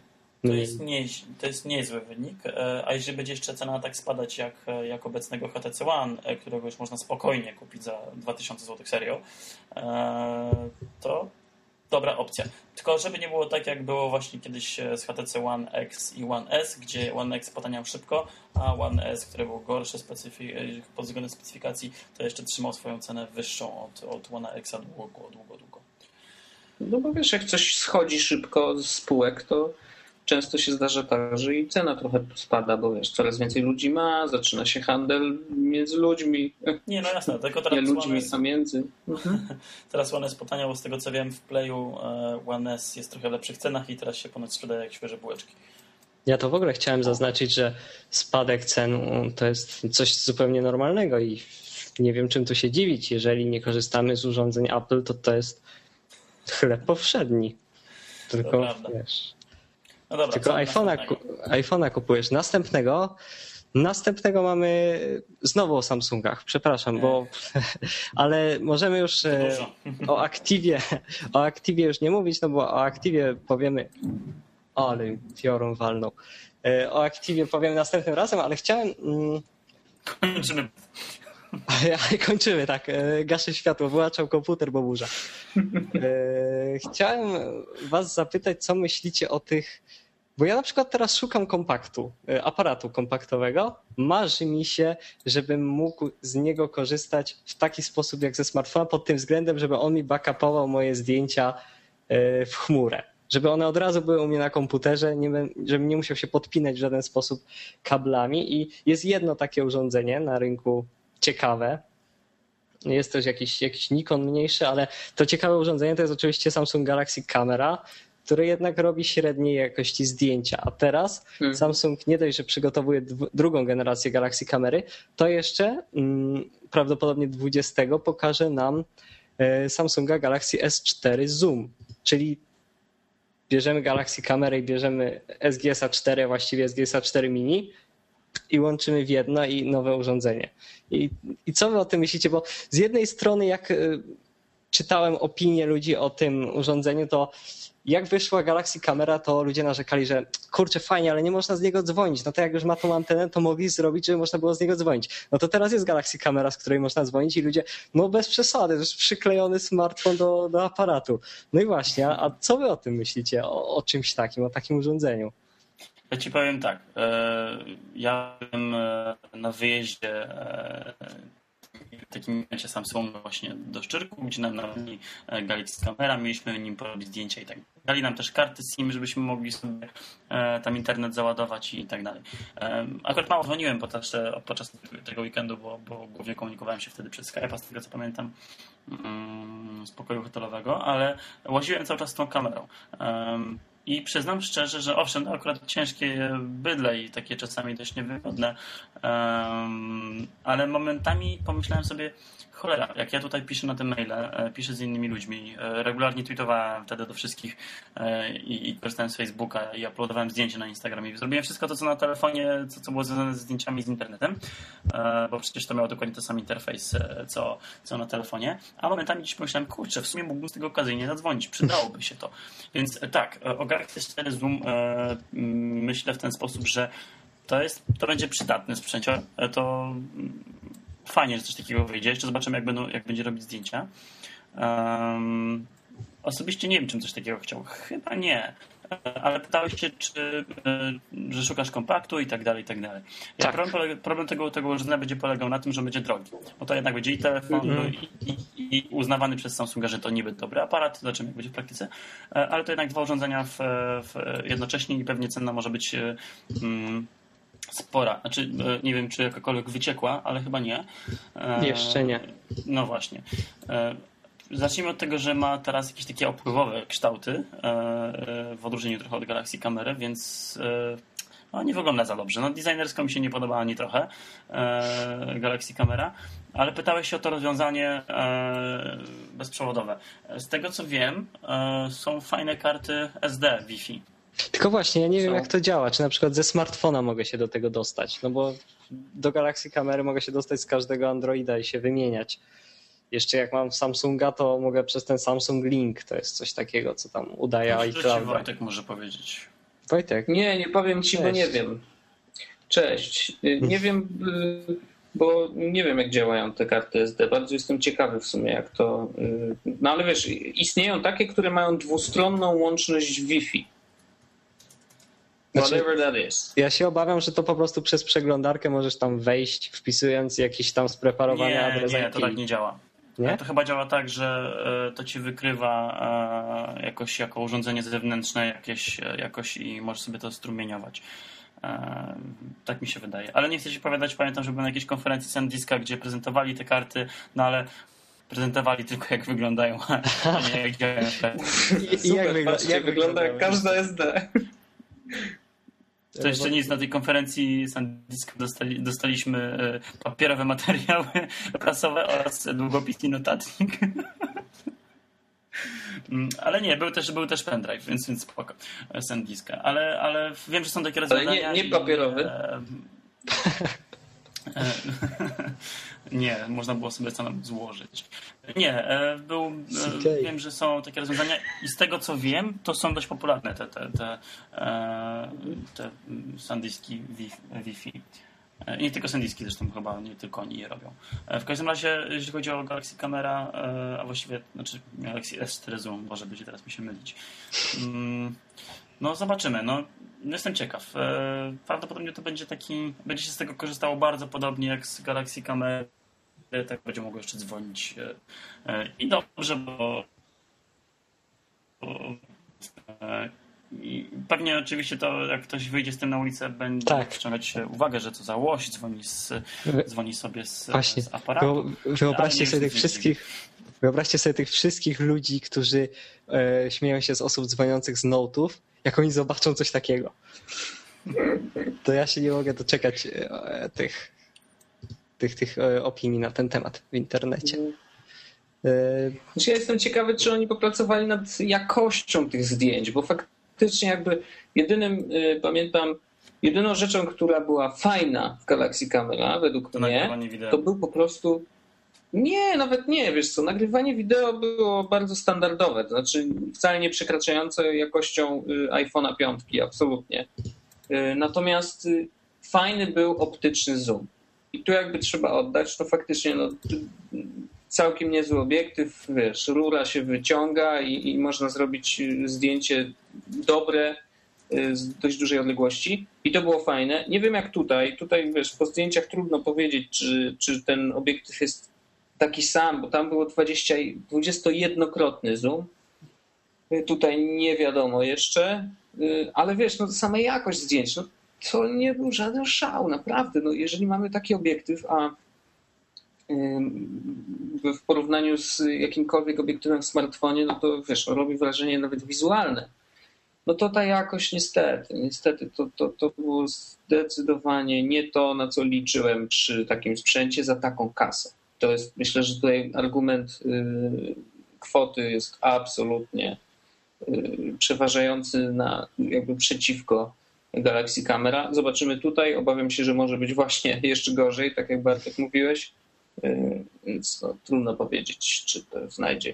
To jest, nie, to jest niezły wynik, e, a jeżeli będzie jeszcze cena tak spadać jak, jak obecnego HTC One, e, którego już można spokojnie kupić za 2000 zł serio, e, to dobra opcja. Tylko żeby nie było tak, jak było właśnie kiedyś z HTC One X i One S, gdzie One X potaniał szybko, a One S, który był gorszy pod względem specyfikacji, to jeszcze trzymał swoją cenę wyższą od, od One Xa długo, długo, długo. No bo wiesz, jak coś schodzi szybko z spółek, to często się zdarza tak, że i cena trochę spada, bo wiesz, coraz więcej ludzi ma, zaczyna się handel między ludźmi. Nie, no jasne, tylko teraz Nie ludźmi, a między. Mhm. Teraz One S potaniał, z tego co wiem w Playu e, One S jest trochę w lepszych cenach i teraz się ponoć sprzedaje jak świeże bułeczki. Ja to w ogóle chciałem zaznaczyć, że spadek cen to jest coś zupełnie normalnego i nie wiem czym tu się dziwić. Jeżeli nie korzystamy z urządzeń Apple, to to jest chleb powszedni. Tylko wiesz, no dobra, Tylko iPhone'a, iPhone'a kupujesz. Następnego Następnego mamy znowu o Samsungach, przepraszam, bo ale możemy już e, o aktywie, o aktywie już nie mówić, no bo o aktywie powiemy. Ale piorun walną. E, o aktywie powiemy następnym razem, ale chciałem. Mm, Kończymy. Kończymy, tak. E, gaszę światło, wyłaczał komputer, bo burza. Chciałem Was zapytać, co myślicie o tych bo ja na przykład teraz szukam kompaktu, e, aparatu kompaktowego. Marzy mi się, żebym mógł z niego korzystać w taki sposób jak ze smartfona, pod tym względem, żeby on mi backupował moje zdjęcia e, w chmurę. Żeby one od razu były u mnie na komputerze, żebym nie musiał się podpinać w żaden sposób kablami. I jest jedno takie urządzenie na rynku ciekawe, jest też jakiś, jakiś Nikon mniejszy, ale to ciekawe urządzenie to jest oczywiście Samsung Galaxy Camera, który jednak robi średniej jakości zdjęcia. A teraz hmm. Samsung nie dość, że przygotowuje drugą generację Galaxy kamery, to jeszcze mm, prawdopodobnie 20 pokaże nam e, Samsunga Galaxy S4 Zoom, czyli bierzemy Galaxy kamerę i bierzemy SGS-A 4, właściwie SGS-A 4 mini i łączymy w jedno i nowe urządzenie. I, I co wy o tym myślicie? Bo z jednej strony jak e, czytałem opinie ludzi o tym urządzeniu, to jak wyszła Galaxy Camera, to ludzie narzekali, że kurczę, fajnie, ale nie można z niego dzwonić. No to jak już ma tą antenę, to mogli zrobić, żeby można było z niego dzwonić. No to teraz jest Galaxy Camera, z której można dzwonić i ludzie, no bez przesady, jest przyklejony smartfon do, do aparatu. No i właśnie, a co wy o tym myślicie, o, o czymś takim, o takim urządzeniu? Ja ci powiem tak. E, ja byłem e, na wyjeździe e, takim momencie Samsunga właśnie do Szczyrku, gdzie nam nawali e, Galaxy Camera, mieliśmy nim porobić zdjęcia i tak Dali nam też karty SIM, żebyśmy mogli sobie e, tam internet załadować i tak dalej. E, akurat mało dzwoniłem podczas, podczas tego weekendu, bo, bo głównie komunikowałem się wtedy przez Skype'a, z tego co pamiętam, mm, z pokoju hotelowego, ale łaziłem cały czas z tą kamerą. I przyznam szczerze, że owszem, akurat ciężkie bydle i takie czasami dość niewygodne, um, ale momentami pomyślałem sobie, cholera, jak ja tutaj piszę na tym maile, e, piszę z innymi ludźmi, e, regularnie tweetowałem wtedy do wszystkich e, i, i korzystałem z Facebooka i uploadowałem zdjęcia na Instagramie. Zrobiłem wszystko to, co na telefonie, co, co było związane ze zdjęciami z internetem, bo przecież to miało dokładnie ten sam interfejs, co, co na telefonie. A momentami dziś pomyślałem, kurczę, w sumie mógłbym z tego okazyjnie zadzwonić, przydałoby się to. Więc tak, o Galaxy 4 Zoom myślę w ten sposób, że to, jest, to będzie przydatny sprzęcior. To fajnie, że coś takiego wyjdzie. Jeszcze zobaczymy, jak, będą, jak będzie robić zdjęcia. Um, osobiście nie wiem, czym coś takiego chciał. Chyba nie. Ale pytałeś się, czy, e, że szukasz kompaktu i tak dalej, i tak dalej. Ja tak. Problem, problem, tego, tego urządzenia będzie polegał na tym, że będzie drogi. Bo to jednak będzie i telefon, mm -hmm. i, i, i, uznawany przez Samsunga, że to niby dobry aparat, zobaczymy jak będzie w praktyce, e, ale to jednak dwa urządzenia w, w jednocześnie i pewnie cena może być mm, spora. Znaczy, e, nie wiem, czy jakakolwiek wyciekła, ale chyba nie. E, Jeszcze nie. No właśnie. E, zacznijmy od tego, że ma teraz jakieś takie opływowe kształty, w odróżnieniu trochę od Galaxy kamery, więc no, nie wygląda za dobrze. No, designersko mi się nie podoba ani trochę Galaxy kamera, ale pytałeś się o to rozwiązanie bezprzewodowe. Z tego co wiem, są fajne karty SD Wi-Fi. Tylko właśnie, ja nie wiem jak to działa. Czy na przykład ze smartfona mogę się do tego dostać? No bo do Galaxy kamery mogę się dostać z każdego Androida i się wymieniać. Jeszcze jak mam Samsunga, to mogę przez ten Samsung Link. To jest coś takiego, co tam udaje iCloud. Wojtek może powiedzieć. Wojtek? Nie, nie powiem ci, Cześć. bo nie wiem. Cześć. Y, nie wiem, y, bo nie wiem jak działają te karty SD. Bardzo jestem ciekawy w sumie jak to... Y, no ale wiesz, istnieją takie, które mają dwustronną łączność Wi-Fi. Znaczy, Whatever that is. Ja się obawiam, że to po prostu przez przeglądarkę możesz tam wejść, wpisując jakiś tam spreparowany nie, adres Nie, to tak nie działa. Nie? To chyba działa tak, że e, to ci wykrywa e, jakoś jako urządzenie zewnętrzne jakieś, e, jakoś i możesz sobie to strumieniować. Tak mi się wydaje. Ale nie chcę się opowiadać, pamiętam, że byłem na jakiejś konferencji SanDiska, gdzie prezentowali te karty, no ale prezentowali tylko jak wyglądają, a nie jak działają. I, jak, wygl- jak wygląda jak każda SD. To jeszcze nic, na tej konferencji SanDisk dostali, dostaliśmy e, papierowe materiały prasowe oraz długopis i notatnik. Mm, ale nie, był też, był też pendrive, więc, więc spoko, e, SanDiska. Ale, ale wiem, że są takie rozwiązania. Ale nie, nie papierowy. I, e, e, nie, można było sobie samemu złożyć. Nie, e, był, e, wiem, że są takie rozwiązania i z tego co wiem, to są dość popularne te, te, te, e, te sandyski Wi-Fi. Nie tylko sandyski zresztą chyba, nie tylko oni je robią. W każdym razie, jeśli chodzi o Galaxy Camera, a właściwie, znaczy Galaxy S4 Zoom, może będzie teraz mi się mylić. No zobaczymy, no jestem ciekaw. Prawdopodobnie to będzie taki, będzie się z tego korzystało bardzo podobnie jak z Galaxy Camera tak będzie mogło jeszcze dzwonić. E, e, I dobrze, bo, e, I pewnie oczywiście to, jak ktoś wyjdzie z tym na ulicę, będzie tak. wciągać uwagę, że to za łoś, dzwoni, z, dzwoni sobie z, Właśnie. z aparatu. Wyobraźcie sobie tych wszystkich, wyobraźcie sobie tych wszystkich ludzi, którzy e, śmieją się z osób dzwoniących z notów, jak oni zobaczą coś takiego. To ja się nie mogę doczekać e, tych, tych, tych e, opinii na ten temat w internecie. Mm. Znaczy ja jestem ciekawy, czy oni popracowali nad jakością tych zdjęć, bo faktycznie jakby jedynym, pamiętam, jedyną rzeczą, która była fajna w Galaxy Camera, według mnie, to był po prostu nie, nawet nie, wiesz co, nagrywanie wideo było bardzo standardowe, to znaczy wcale nie przekraczające jakością y, iPhone'a 5, absolutnie. Y, natomiast fajny był optyczny zoom. I tu jakby trzeba oddać, to faktycznie no, całkiem niezły obiektyw, wiesz, rura się wyciąga i, i można zrobić zdjęcie dobre z dość dużej odległości i to było fajne. Nie wiem jak tutaj, tutaj wiesz, po zdjęciach trudno powiedzieć, czy, czy ten obiektyw jest taki sam, bo tam było 20, 21-krotny zoom. Tutaj nie wiadomo jeszcze, ale wiesz, no sama jakość zdjęć, no to nie był żaden szał, naprawdę. No jeżeli mamy taki obiektyw, a w porównaniu z jakimkolwiek obiektywem w smartfonie, no to wiesz, robi wrażenie nawet wizualne. No to ta jakość niestety, niestety to, to, to było zdecydowanie nie to, na co liczyłem przy takim sprzęcie za taką kasę. To jest, myślę, że tutaj argument y, kwoty jest absolutnie y, przeważający na jakby przeciwko Galaxy Camera. Zobaczymy tutaj. Obawiam się, że może być właśnie jeszcze gorzej, tak jak Bartek mówiłeś. Y, więc no, trudno powiedzieć, czy to znajdzie.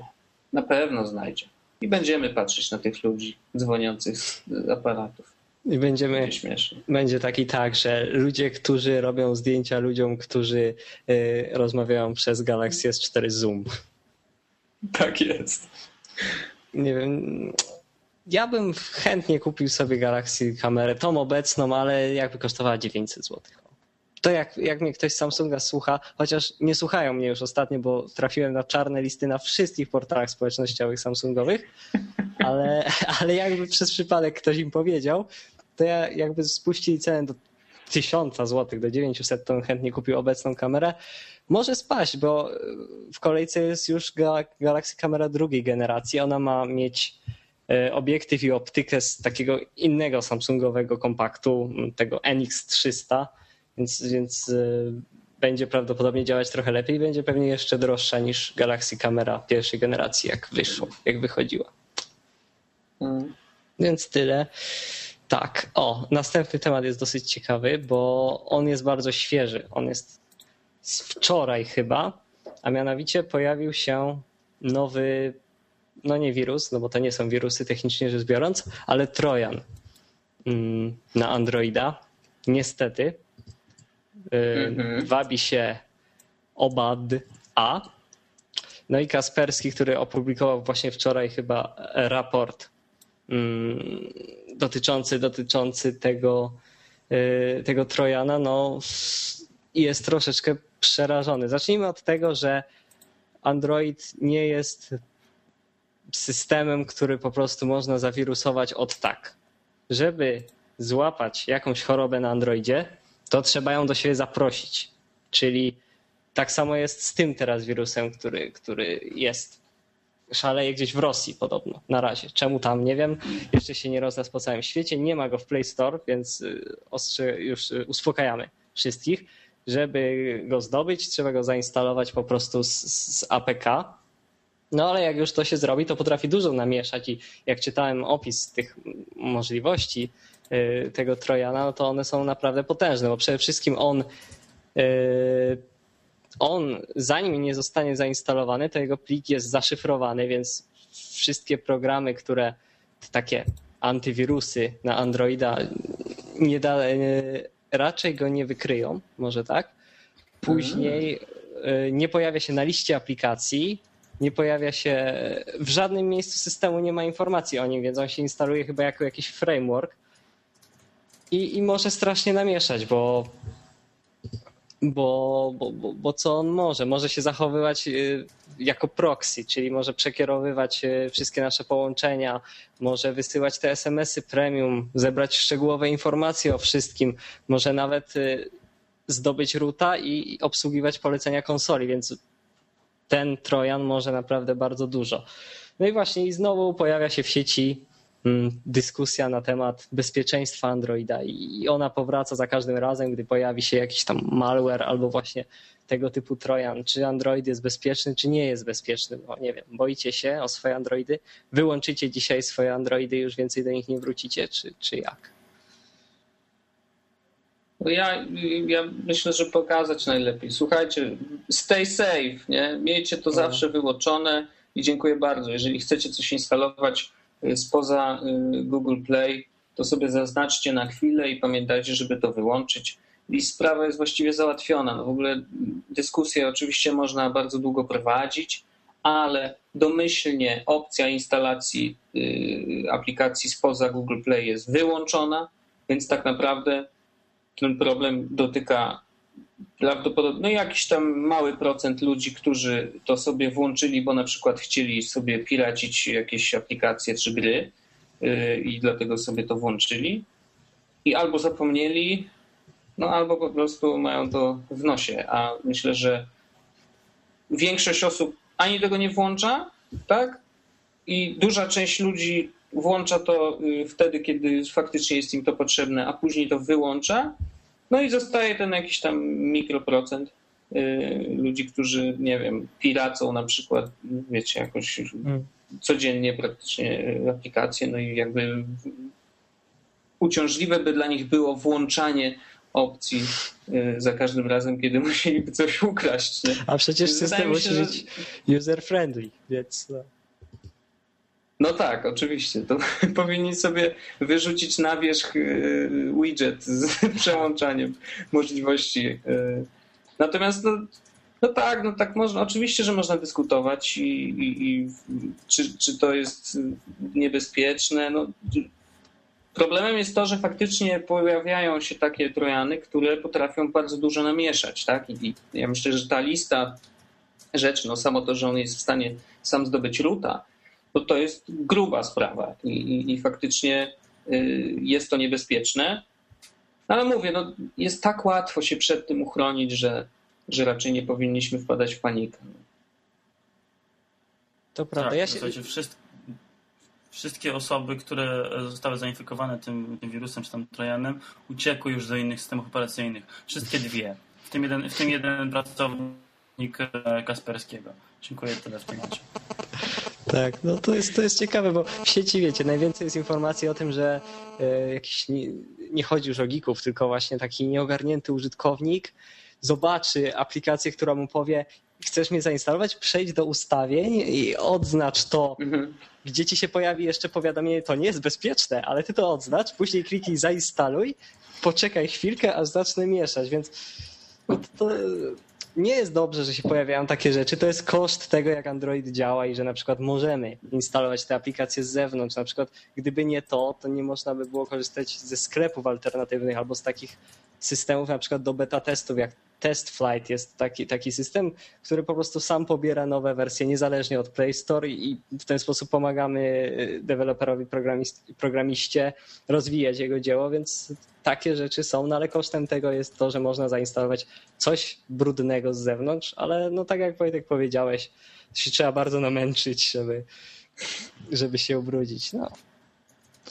Na pewno znajdzie. I będziemy patrzeć na tych ludzi dzwoniących z aparatów. I będziemy, będzie taki tak, że ludzie, którzy robią zdjęcia ludziom, którzy y, rozmawiają przez Galaxy S4 Zoom. Tak jest. Nie wiem. Ja bym chętnie kupił sobie Galaxy kamerę, tą obecną, ale jakby kosztowała 900 zł to jak, jak mnie ktoś z Samsunga słucha, chociaż nie słuchają mnie już ostatnio, bo trafiłem na czarne listy na wszystkich portalach społecznościowych Samsungowych, ale, ale jakby przez przypadek ktoś im powiedział, to ja jakby spuścili cenę do 1000 zł, do 900, to chętnie kupił obecną kamerę. Może spaść, bo w kolejce jest już Galaxy Camera drugiej generacji. Ona ma mieć e, obiektyw i optykę z takiego innego Samsungowego kompaktu, tego NX300 więc, więc y, będzie prawdopodobnie działać trochę lepiej i będzie pewnie jeszcze droższa niż Galaxy Camera pierwszej generacji, jak wyszło, jak wychodziła. Mm. Więc tyle. Tak, o, następny temat jest dosyć ciekawy, bo on jest bardzo świeży. On jest z wczoraj chyba, a mianowicie pojawił się nowy, no nie wirus, no bo to nie są wirusy technicznie rzecz biorąc, ale Trojan mm, na Androida. Niestety, mhm. wabi się Obad A. No i Kasperski, który opublikował właśnie wczoraj chyba raport mm, dotyczący, dotyczący tego, y, tego Trojana, no jest troszeczkę przerażony. Zacznijmy od tego, że Android nie jest systemem, który po prostu można zawirusować od tak. Żeby złapać jakąś chorobę na Androidzie, to trzeba ją do siebie zaprosić. Czyli tak samo jest z tym teraz wirusem, który, który jest. Szaleje gdzieś w Rosji podobno na razie. Czemu tam nie wiem. Jeszcze się nie rozniósł po całym świecie. Nie ma go w Play Store, więc y, ostrze, już y, uspokajamy wszystkich. Żeby go zdobyć, trzeba go zainstalować po prostu z, z APK. No ale jak już to się zrobi, to potrafi dużo namieszać i jak czytałem opis tych możliwości, Y, tego Trojana, no to one są naprawdę potężne, bo przede wszystkim on y, on, zanim nie zostanie zainstalowany, to jego plik jest zaszyfrowany, więc wszystkie programy, które takie antywirusy na Androida nie da, y, raczej go nie wykryją, może tak. Później nie pojawia się na liście aplikacji, nie pojawia się w żadnym miejscu systemu, nie ma informacji o nim, więc on się instaluje chyba jako jakiś framework i, i może strasznie namieszać, bo bo, bo, bo, bo co on może? Może się zachowywać y, jako proxy, czyli może przekierowywać y, wszystkie nasze połączenia, może wysyłać te SMS-y premium, zebrać szczegółowe informacje o wszystkim, może nawet y, zdobyć ruta i obsługiwać polecenia konsoli, więc ten Trojan może naprawdę bardzo dużo. No i właśnie i znowu pojawia się w sieci Mm, dyskusja na temat bezpieczeństwa Androida i ona powraca za każdym razem, gdy pojawi się jakiś tam malware albo właśnie tego typu trojan. Czy Android jest bezpieczny, czy nie jest bezpieczny? No nie wiem, boicie się o swoje Androidy? Wyłączycie dzisiaj swoje Androidy i już więcej do nich nie wrócicie, czy, czy jak? Ja, ja myślę, że pokazać najlepiej. Słuchajcie, stay safe, nie? Miejcie to no. zawsze wyłączone i dziękuję bardzo. Jeżeli chcecie coś instalować, spoza y, Google Play, to sobie zaznaczcie na chwilę i pamiętajcie, żeby to wyłączyć. I sprawa jest właściwie załatwiona. No w ogóle dyskusję oczywiście można bardzo długo prowadzić, ale domyślnie opcja instalacji y, aplikacji spoza Google Play jest wyłączona, więc tak naprawdę ten problem dotyka prawdopodobnie no jakiś tam mały procent ludzi, którzy to sobie włączyli, bo na przykład chcieli sobie piracić jakieś aplikacje czy gry yy, i dlatego sobie to włączyli. I albo zapomnieli, no albo po prostu mają to w nosie. A myślę, że większość osób ani tego nie włącza, tak? I duża część ludzi włącza to yy, wtedy, kiedy faktycznie jest im to potrzebne, a później to wyłącza no i zostaje ten jakiś tam mikroprocent y, ludzi, którzy, nie wiem, piracą na przykład, wiecie, jakoś hmm. codziennie praktycznie aplikacje, no i jakby uciążliwe by dla nich było włączanie opcji y, za każdym razem, kiedy musieliby coś ukraść. Nie? A przecież system musi być user-friendly, więc... No. No tak, oczywiście. To powinni sobie wyrzucić na wierzch y, widget z przełączaniem możliwości. Y. Natomiast no, no tak, no tak można. Oczywiście, że można dyskutować i, i, i czy, czy to jest niebezpieczne. No, problemem jest to, że faktycznie pojawiają się takie trojany, które potrafią bardzo dużo namieszać. Tak? I ja myślę, że ta lista rzeczy, no samo to, że on jest w stanie sam zdobyć ruta, to to jest gruba sprawa i, i, i faktycznie y, jest to niebezpieczne. No ale mówię, no, jest tak łatwo się przed tym uchronić, że, że raczej nie powinniśmy wpadać w panikę. To prawda. Tak, ja się... wszystkie osoby, które zostały zainfekowane tym, tym, wirusem czy tam trojanem, uciekły już do innych systemów operacyjnych. Wszystkie dwie. W tym jeden, w tym jeden pracownik e, Kasperskiego. Dziękuję tyle w temacie. Tak, no to jest, to jest ciekawe, bo w sieci, wiecie, najwięcej jest informacji o tym, że e, jakiś, nie, nie chodzi już o geeków, tylko właśnie taki nieogarnięty użytkownik zobaczy aplikację, która mu powie chcesz mnie zainstalować, przejdź do ustawień i odznacz to, mhm. gdzie ci się pojawi jeszcze powiadomienie, to nie jest bezpieczne, ale ty to odznacz, później kliknij zainstaluj, poczekaj chwilkę, aż zacznę mieszać, więc no to, to nie jest dobrze, że się pojawiają takie rzeczy. To jest koszt tego, jak Android działa i że na przykład możemy instalować te aplikacje z zewnątrz. Na przykład, gdyby nie to, to nie można by było korzystać ze sklepów alternatywnych albo z takich systemów na przykład do beta testów, jak Test Flight jest taki, taki system, który po prostu sam pobiera nowe wersje niezależnie od Play Store i w ten sposób pomagamy y, deweloperowi, programiście rozwijać jego dzieło, więc takie rzeczy są, no ale kosztem tego jest to, że można zainstalować coś brudnego z zewnątrz, ale no tak jak Wojtek powiedziałeś, się trzeba bardzo namęczyć, żeby, żeby się ubrudzić. No.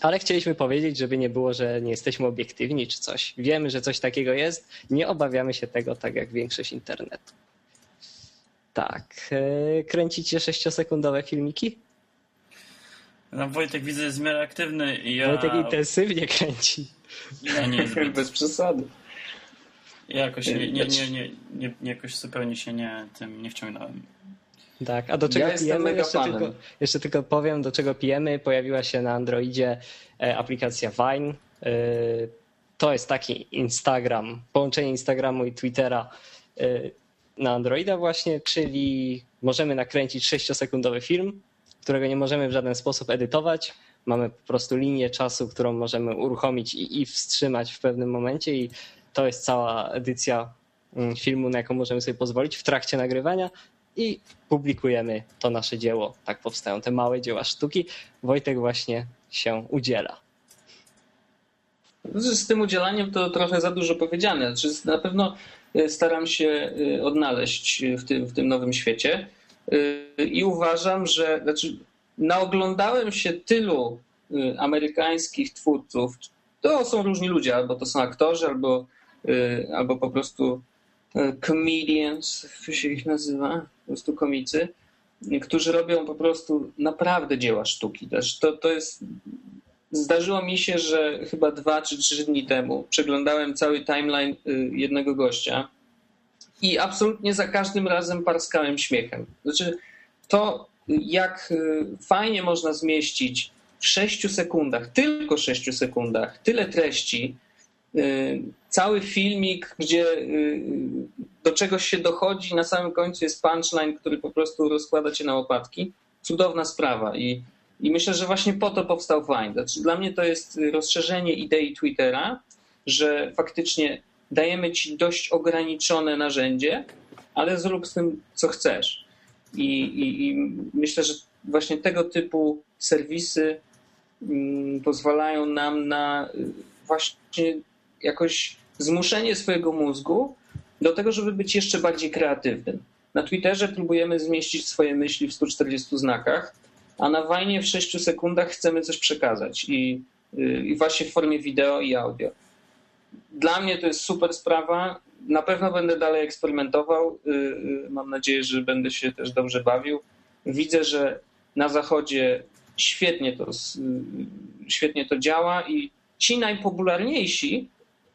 Ale chcieliśmy powiedzieć, żeby nie było, że nie jesteśmy obiektywni czy coś. Wiemy, że coś takiego jest, nie obawiamy się tego tak jak większość internetu. Tak. E, kręcicie sześciosekundowe filmiki? No, Wojtek widzę jest w miarę aktywny i ja... Wojtek intensywnie kręci. Ja nie Bez przesady. Ja jakoś, nie, nie, nie, nie, nie, jakoś zupełnie się nie, tym nie wciągnąłem. Tak, a do czego ja pijemy? Jeszcze tylko, jeszcze tylko powiem, do czego pijemy. Pojawiła się na Androidzie e, aplikacja Vine. E, to jest taki Instagram, połączenie Instagramu i Twittera e, na Androida właśnie, czyli możemy nakręcić 6-sekundowy film, którego nie możemy w żaden sposób edytować. Mamy po prostu linię czasu, którą możemy uruchomić i, i wstrzymać w pewnym momencie i to jest cała edycja mm, filmu, na jaką możemy sobie pozwolić w trakcie nagrywania i publikujemy to nasze dzieło. Tak powstają te małe dzieła sztuki. Wojtek właśnie się udziela. Z tym udzielaniem to trochę za dużo powiedziane. Na pewno e, staram się e, odnaleźć w tym, w tym nowym świecie e, i uważam, że znaczy, naoglądałem się tylu amerykańskich twórców. To są różni ludzie, albo to są aktorzy, albo, albo po prostu comedians, jak się ich nazywa, po prostu komicy, którzy robią po prostu naprawdę dzieła sztuki. To, to jest Zdarzyło mi się, że chyba dwa czy trzy dni temu przeglądałem cały timeline y, jednego gościa i absolutnie za każdym razem parskałem śmiechem. Znaczy, to jak y, fajnie można zmieścić w sześciu sekundach, tylko sześciu sekundach, tyle treści, cały filmik, gdzie do czegoś się dochodzi, na samym końcu jest punchline, który po prostu rozkłada cię na łopatki. Cudowna sprawa i i myślę, że właśnie po to powstał Vine. Znaczy, dla mnie to jest rozszerzenie idei Twittera, że faktycznie dajemy ci dość ograniczone narzędzie, ale zrób z tym, co chcesz. I, i, i myślę, że właśnie tego typu serwisy mm, pozwalają nam na y, właśnie jakoś zmuszenie swojego mózgu do tego, żeby być jeszcze bardziej kreatywnym. Na Twitterze próbujemy zmieścić swoje myśli w 140 znakach, a na wajnie w 6 sekundach chcemy coś przekazać i, y, i właśnie w formie wideo i audio. Dla mnie to jest super sprawa. Na pewno będę dalej eksperymentował. Y, y, mam nadzieję, że będę się też dobrze bawił. Widzę, że na zachodzie świetnie to, świetnie to działa i ci najpopularniejsi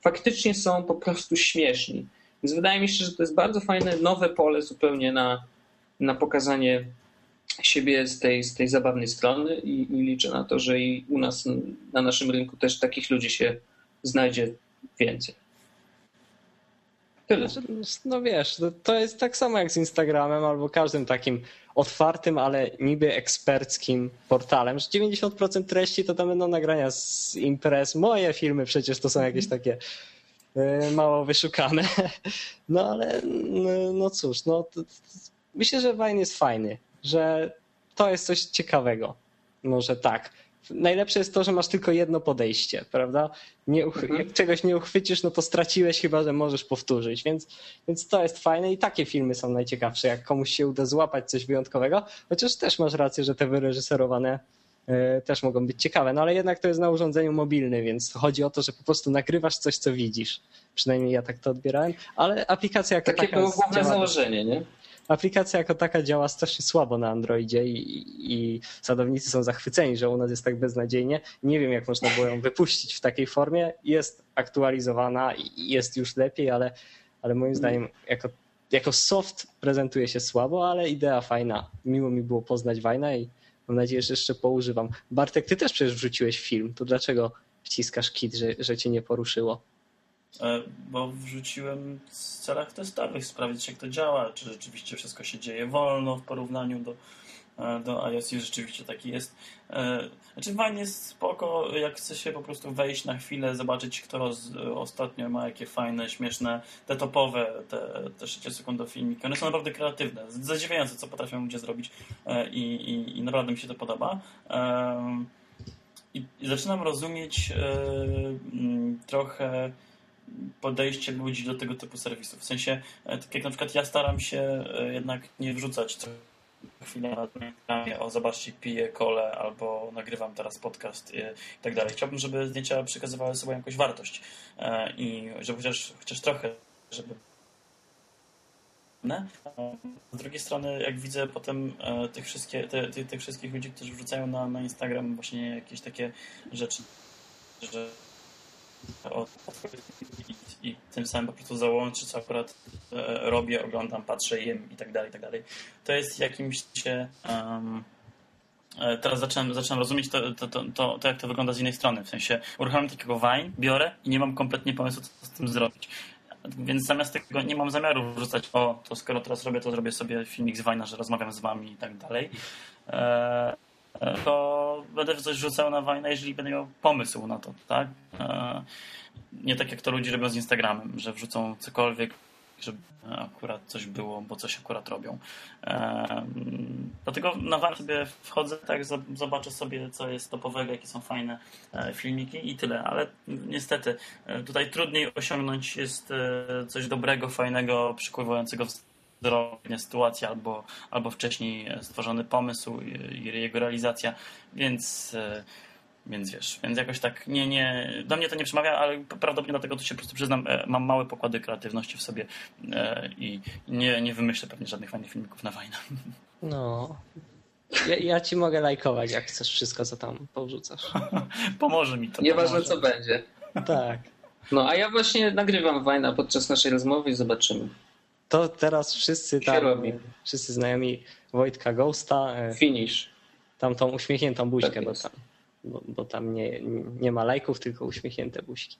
faktycznie są po prostu śmieszni. Więc wydaje mi się, że to jest bardzo fajne, nowe pole zupełnie na, na pokazanie siebie z tej, z tej zabawnej strony i, i liczę na to, że i u nas na naszym rynku też takich ludzi się znajdzie więcej. Tyle. Znaczy, no wiesz, to jest tak samo jak z Instagramem albo każdym takim otwartym, ale niby eksperckim portalem, że 90% treści to tam będą nagrania z imprez. Moje filmy przecież to są jakieś takie y, mało wyszukane. No ale no, no cóż, no to, to, myślę, że Wine jest fajny że to jest coś ciekawego. Może tak. Najlepsze jest to, że masz tylko jedno podejście, prawda? Nie mhm. Jak czegoś nie uchwycisz, no to straciłeś chyba, że możesz powtórzyć, więc, więc to jest fajne i takie filmy są najciekawsze, jak komuś się uda złapać coś wyjątkowego, chociaż też masz rację, że te wyreżyserowane y, też mogą być ciekawe, no ale jednak to jest na urządzeniu mobilnym, więc chodzi o to, że po prostu nagrywasz coś, co widzisz. Przynajmniej ja tak to odbierałem, ale aplikacja jako Takie taka... Było główne założenie, nie? Aplikacja jako taka działa strasznie słabo na Androidzie i, i sadownicy są zachwyceni, że u nas jest tak beznadziejnie. Nie wiem, jak można było ją wypuścić w takiej formie. Jest aktualizowana i jest już lepiej, ale, ale moim zdaniem jako, jako soft prezentuje się słabo, ale idea fajna. Miło mi było poznać Wajna i mam nadzieję, że jeszcze poużywam. Bartek, ty też przecież wrzuciłeś film, to dlaczego wciskasz kit, że, że cię nie poruszyło? E, bo wrzuciłem w celach testowych, sprawdzić jak to działa, czy rzeczywiście wszystko się dzieje wolno w porównaniu do, e, do iOS i rzeczywiście taki jest. E, znaczy fajnie jest spoko, jak chce się po prostu wejść na chwilę, zobaczyć kto z, ostatnio ma jakie fajne, śmieszne, te topowe, te, te 6 sekundowe filmiki. One są naprawdę kreatywne, zadziwiające co potrafią ludzie zrobić i, i, i naprawdę mi się to podoba. I, i zaczynam rozumieć trochę podejście ludzi do tego typu serwisów. W sensie, e, tak jak na przykład ja staram się e, jednak nie wrzucać co chwilę na Instagramie, o zobaczcie, piję kole albo nagrywam teraz podcast i tak dalej. Chciałbym, żeby zdjęcia przekazywały sobą jakąś wartość e, i żeby chociaż, chociaż trochę, żeby z drugiej strony, jak widzę potem tych, wszystkie, te, tych, tych wszystkich ludzi, którzy wrzucają na, na Instagram właśnie jakieś takie rzeczy, że i, tym samym po prostu załączyć, co akurat e, robię, oglądam, patrzę, jem i tak dalej, i tak dalej. To jest jakimś się um, teraz zaczynam, zaczynam rozumieć to, to, to, to, jak to wygląda z innej strony. W sensie uruchamiam takiego Vine, biorę i nie mam kompletnie pomysłu, co z tym zrobić. Więc zamiast tego nie mam zamiaru wrzucać, o, to skoro teraz robię, to zrobię sobie filmik z Vine'a, że rozmawiam z wami i tak dalej. E, to będę coś rzucał na Wajna, jeżeli będę miał pomysł na to, tak? E, nie tak jak to ludzie robią z Instagramem, że wrzucą cokolwiek, żeby akurat coś było, bo coś akurat robią. Dlatego na warto sobie wchodzę, tak, zobaczę sobie, co jest topowego, jakie są fajne e, filmiki i tyle. Ale niestety e, tutaj trudniej osiągnąć jest e, coś dobrego, fajnego, przykływającego wzrok, sytuacja albo, albo wcześniej stworzony pomysł i jego realizacja, więc więc wiesz, więc jakoś tak nie, nie, do mnie to nie przemawia, ale prawdopodobnie dlatego to się po prostu przyznam, e, mam małe pokłady kreatywności w sobie e, i nie, nie wymyślę pewnie żadnych fajnych filmików na wajnę. No. Ja, ja, ci mogę lajkować, jak chcesz wszystko, co tam powrzucasz. Pomoże mi to. Nieważne, co będzie. Tak. No, a ja właśnie nagrywam wajna podczas naszej rozmowy i zobaczymy. To teraz wszyscy tam, wszyscy znajomi Wojtka Ghosta. E, Finish. Tam tą uśmiechniętą buźkę, tak bo tam bo, bo tam nie, nie ma lajków, tylko uśmiechnięte buźki.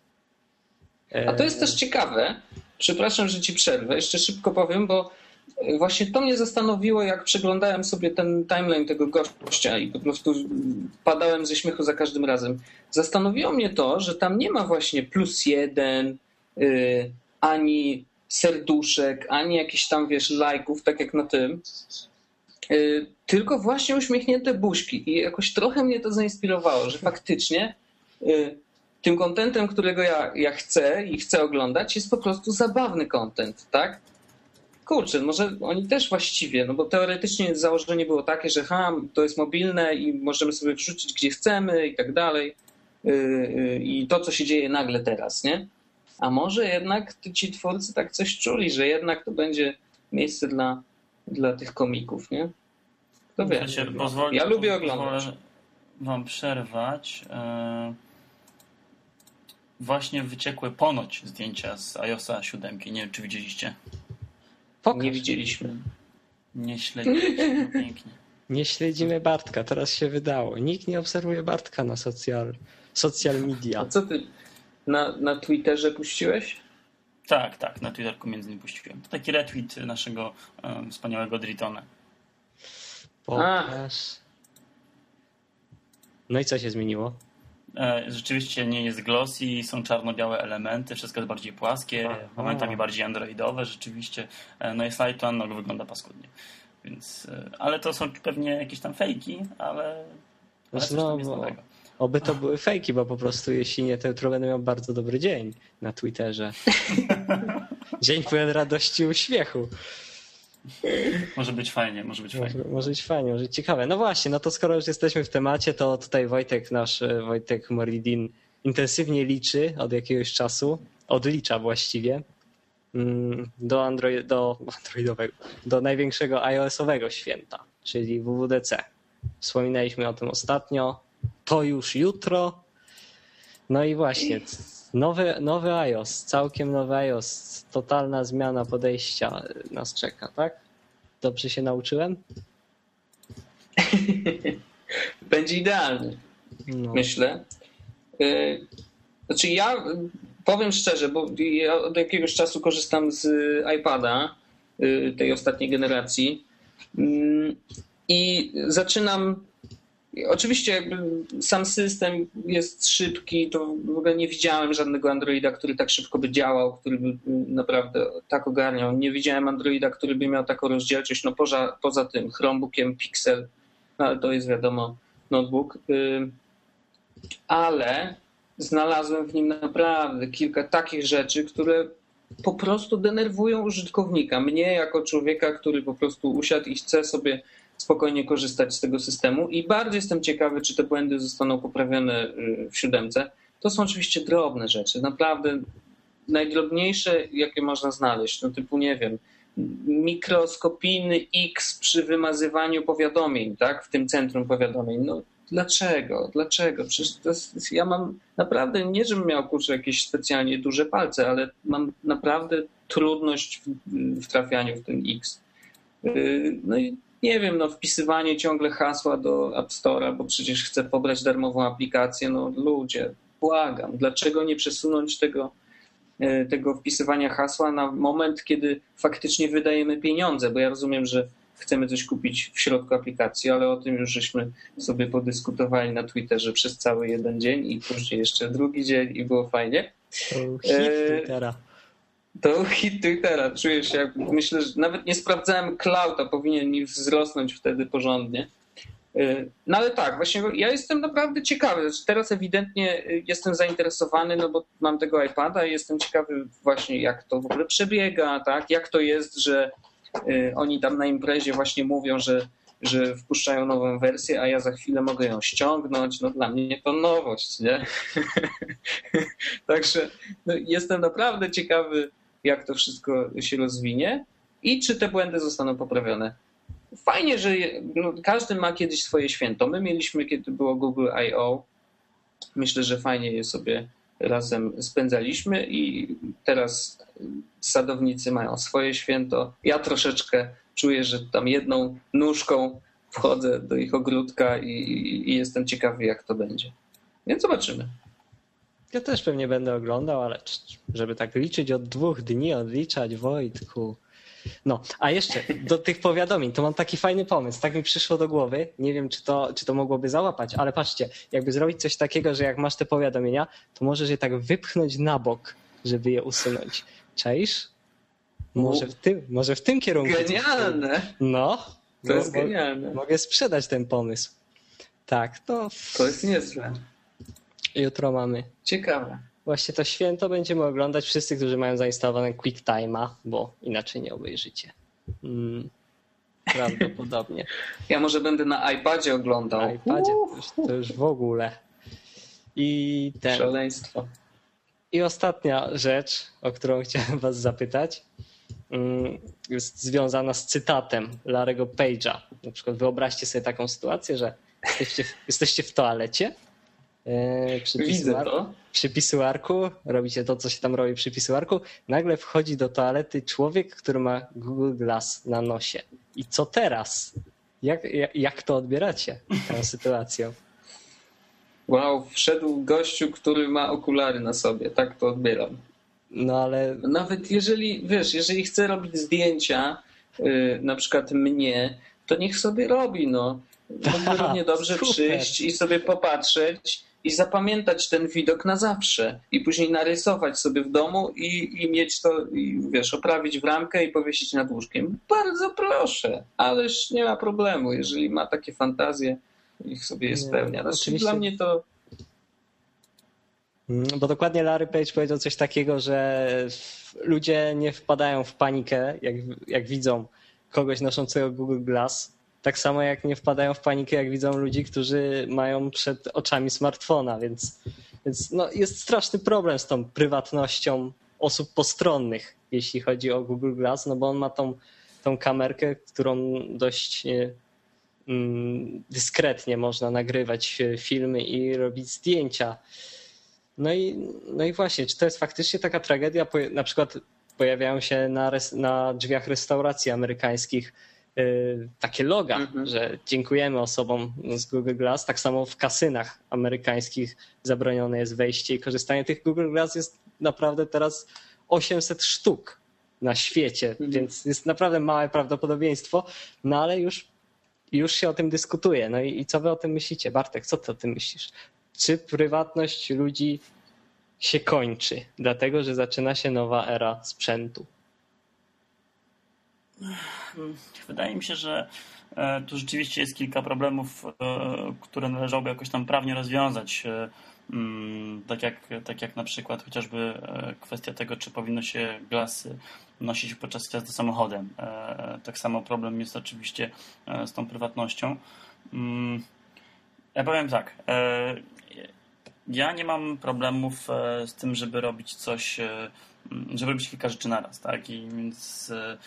A to jest też ciekawe. Przepraszam, że ci przerwę. Jeszcze szybko powiem, bo właśnie to mnie zastanowiło, jak przeglądałem sobie ten timeline tego gościa i po prostu padałem ze śmiechu za każdym razem. Zastanowiło mnie to, że tam nie ma właśnie plus jeden, yy, ani serduszek, ani jakichś tam, wiesz, lajków, tak jak na tym. Y, tylko właśnie uśmiechnięte buźki. I jakoś trochę mnie to zainspirowało, że faktycznie y, tym kontentem, którego ja, ja chcę i chcę oglądać, jest po prostu zabawny kontent, tak? Kurczę, może oni też właściwie, no bo teoretycznie założenie było takie, że ha, to jest mobilne i możemy sobie wrzucić gdzie chcemy i tak dalej. Y, I to, co się dzieje nagle teraz, nie? A może jednak ci twórcy tak coś czuli, że jednak to będzie miejsce dla dla tych komików, nie? To wie. Pozwoli, ja lubię oglądać. wam przerwać. E, właśnie wyciekły ponoć zdjęcia z iOSa 7. Nie wiem, czy widzieliście. Pokaż. Nie widzieliśmy. Nie śledziliśmy. Pięknie. Nie śledzimy Bartka, teraz się wydało. Nikt nie obserwuje Bartka na social, social media. A co ty na, na Twitterze puściłeś? Tak, tak, na Twitterku między innymi puściłem. To taki retweet naszego um, wspaniałego Dritona. Pokaż. No i co się zmieniło? E, rzeczywiście nie jest glossy, są czarno-białe elementy, wszystko jest bardziej płaskie, Aha. momentami bardziej androidowe, rzeczywiście. E, no i Slighton no, wygląda paskudnie. Więc, e, ale to są pewnie jakieś tam fejki, ale, ale coś tam jest no, nowego. Oby to były fejki, bo po prostu jeśli nie, to jutro będę miał bardzo dobry dzień na Twitterze. dzień pełen radości i uśmiechu. Może być fajnie, może być fajnie. Może, może, być fajnie, może być ciekawe. No właśnie, no to skoro już jesteśmy w temacie, to tutaj Wojtek, nasz e, Wojtek Moridin intensywnie liczy od jakiegoś czasu, odlicza właściwie mm, do, Android, do Androidowego, do największego iOS-owego święta, czyli WWDC. Wspominaliśmy o tym ostatnio to już jutro. No i właśnie, nowy, nowy iOS, całkiem nowy iOS, totalna zmiana podejścia nas czeka, tak? Dobrze się nauczyłem? Będzie idealny, no. myślę. Y, znaczy ja powiem szczerze, bo ja od jakiegoś czasu korzystam z iPada y, tej ostatniej generacji mm, i zaczynam Oczywiście sam system jest szybki, to w ogóle nie widziałem żadnego Androida, który tak szybko by działał, który by naprawdę tak ogarniał. Nie widziałem Androida, który by miał taką rozdzielczość, no poza, poza tym Chromebookiem Pixel, no ale to jest wiadomo notebook. Ale znalazłem w nim naprawdę kilka takich rzeczy, które po prostu denerwują użytkownika. Mnie jako człowieka, który po prostu usiadł i chce sobie spokojnie korzystać z tego systemu i bardzo jestem ciekawy, czy te błędy zostaną poprawione y, w siódemce. To są oczywiście drobne rzeczy, naprawdę najdrobniejsze, jakie można znaleźć, no typu, nie wiem, mikroskopijny X przy wymazywaniu powiadomień, tak, w tym centrum powiadomień. No dlaczego? Dlaczego? Przecież jest, ja mam naprawdę, nie żebym miał kurczę jakieś specjalnie duże palce, ale mam naprawdę trudność w, w trafianiu w ten X. Y, no i nie wiem, no wpisywanie ciągle hasła do App Store'a, bo przecież chcę pobrać darmową aplikację, no ludzie, błagam, dlaczego nie przesunąć tego, e, tego wpisywania hasła na moment, kiedy faktycznie wydajemy pieniądze, bo ja rozumiem, że chcemy coś kupić w środku aplikacji, ale o tym już żeśmy sobie podyskutowali na Twitterze przez cały jeden dzień i później jeszcze drugi dzień i było fajnie. Hit e, Twittera. To hit Twittera. Czuję się jak, myślę, że nawet nie sprawdzałem clouda, powinien mi wzrosnąć wtedy porządnie. Y, no ale tak, właśnie ja jestem naprawdę ciekawy. Znaczy, teraz ewidentnie y, jestem zainteresowany, no bo mam tego iPada i jestem ciekawy właśnie jak to w ogóle przebiega, tak? Jak to jest, że y, oni tam na imprezie właśnie mówią, że, że wpuszczają nową wersję, a ja za chwilę mogę ją ściągnąć. No dla mnie to nowość, nie? Także no, jestem naprawdę ciekawy, jak to wszystko się rozwinie i czy te błędy zostaną poprawione fajnie, że no, każdy ma kiedyś swoje święto. My mieliśmy, kiedy było Google I.O. Myślę, że fajnie je sobie razem spędzaliśmy i teraz sadownicy mają swoje święto. Ja troszeczkę czuję, że tam jedną nóżką wchodzę do ich ogródka i, i jestem ciekawy, jak to będzie. Więc zobaczymy. Ja też pewnie będę oglądał, ale żeby tak liczyć od dwóch dni, odliczać Wojtku. No, a jeszcze do tych powiadomień, to mam taki fajny pomysł. Tak mi przyszło do głowy. Nie wiem, czy to, czy to mogłoby załapać, ale patrzcie, jakby zrobić coś takiego, że jak masz te powiadomienia, to możesz je tak wypchnąć na bok, żeby je usunąć. Czaisz? Może w tym, może w tym kierunku. Genialne. No. To jest genialne. Mogę sprzedać ten pomysł. Tak, to. To jest niezłe. Jutro mamy. Ciekawe. Właśnie to święto będziemy oglądać wszyscy, którzy mają zainstalowane QuickTime'a, bo inaczej nie obejrzycie. Mm, prawdopodobnie. Ja może będę na iPadzie oglądał. Na iPadzie to już, to już w ogóle. I ten. Szaleństwo. I ostatnia rzecz, o którą chciałem Was zapytać, mm, jest związana z cytatem Larego Page'a. Na przykład wyobraźcie sobie taką sytuację, że jesteście w, jesteście w toalecie przy Widzę to. Przy pisuarku, robicie to, co się tam robi przy pisuarku, nagle wchodzi do toalety człowiek, który ma Google Glass na nosie. I co teraz? Jak, jak, jak to odbieracie, tę sytuację? Wow, wszedł gościu, który ma okulary na sobie. Tak to odbieram. No ale... Nawet jeżeli, wiesz, jeżeli chce robić zdjęcia, yy, na przykład mnie, to niech sobie robi, no. Mógłby równie dobrze super. przyjść i sobie popatrzeć i zapamiętać ten widok na zawsze i później narysować sobie w domu i, i mieć to, i, wiesz, oprawić w ramkę i powiesić nad łóżkiem. Bardzo proszę, ależ nie ma problemu, jeżeli ma takie fantazje, ich sobie je spełnia. Znaczy, oczywiście. Dla mnie to mm, bo dokładnie Larry Page powiedział coś takiego, że ludzie nie wpadają w panikę, jak, jak widzą kogoś noszącego Google Glass, tak samo jak nie wpadają w panikę, jak widzą ludzi, którzy mają przed oczami smartfona, więc, więc no jest straszny problem z tą prywatnością osób postronnych, jeśli chodzi o Google Glass, no bo on ma tą, tą kamerkę, którą dość e, mm, dyskretnie można nagrywać e, filmy i robić zdjęcia. No i, no i właśnie, czy to jest faktycznie taka tragedia? Na przykład pojawiają się na, na drzwiach restauracji amerykańskich takie loga, mhm. że dziękujemy osobom z Google Glass. Tak samo w kasynach amerykańskich zabronione jest wejście i korzystanie. Tych Google Glass jest naprawdę teraz 800 sztuk na świecie, mhm. więc jest naprawdę małe prawdopodobieństwo, no ale już, już się o tym dyskutuje. No i, i co wy o tym myślicie? Bartek, co ty o tym myślisz? Czy prywatność ludzi się kończy, dlatego że zaczyna się nowa era sprzętu? Wydaje mi się, że e, tu rzeczywiście jest kilka problemów, e, które należałoby jakoś tam prawnie rozwiązać. E, mm, tak jak, tak jak na przykład chociażby kwestia tego, czy powinno się glasy nosić podczas jazdy samochodem. Tak samo problem jest oczywiście z tą prywatnością. Mm, ja powiem tak. Ja nie mam problemów z tym, żeby robić coś żeby robić kilka rzeczy naraz, tak? I więc e,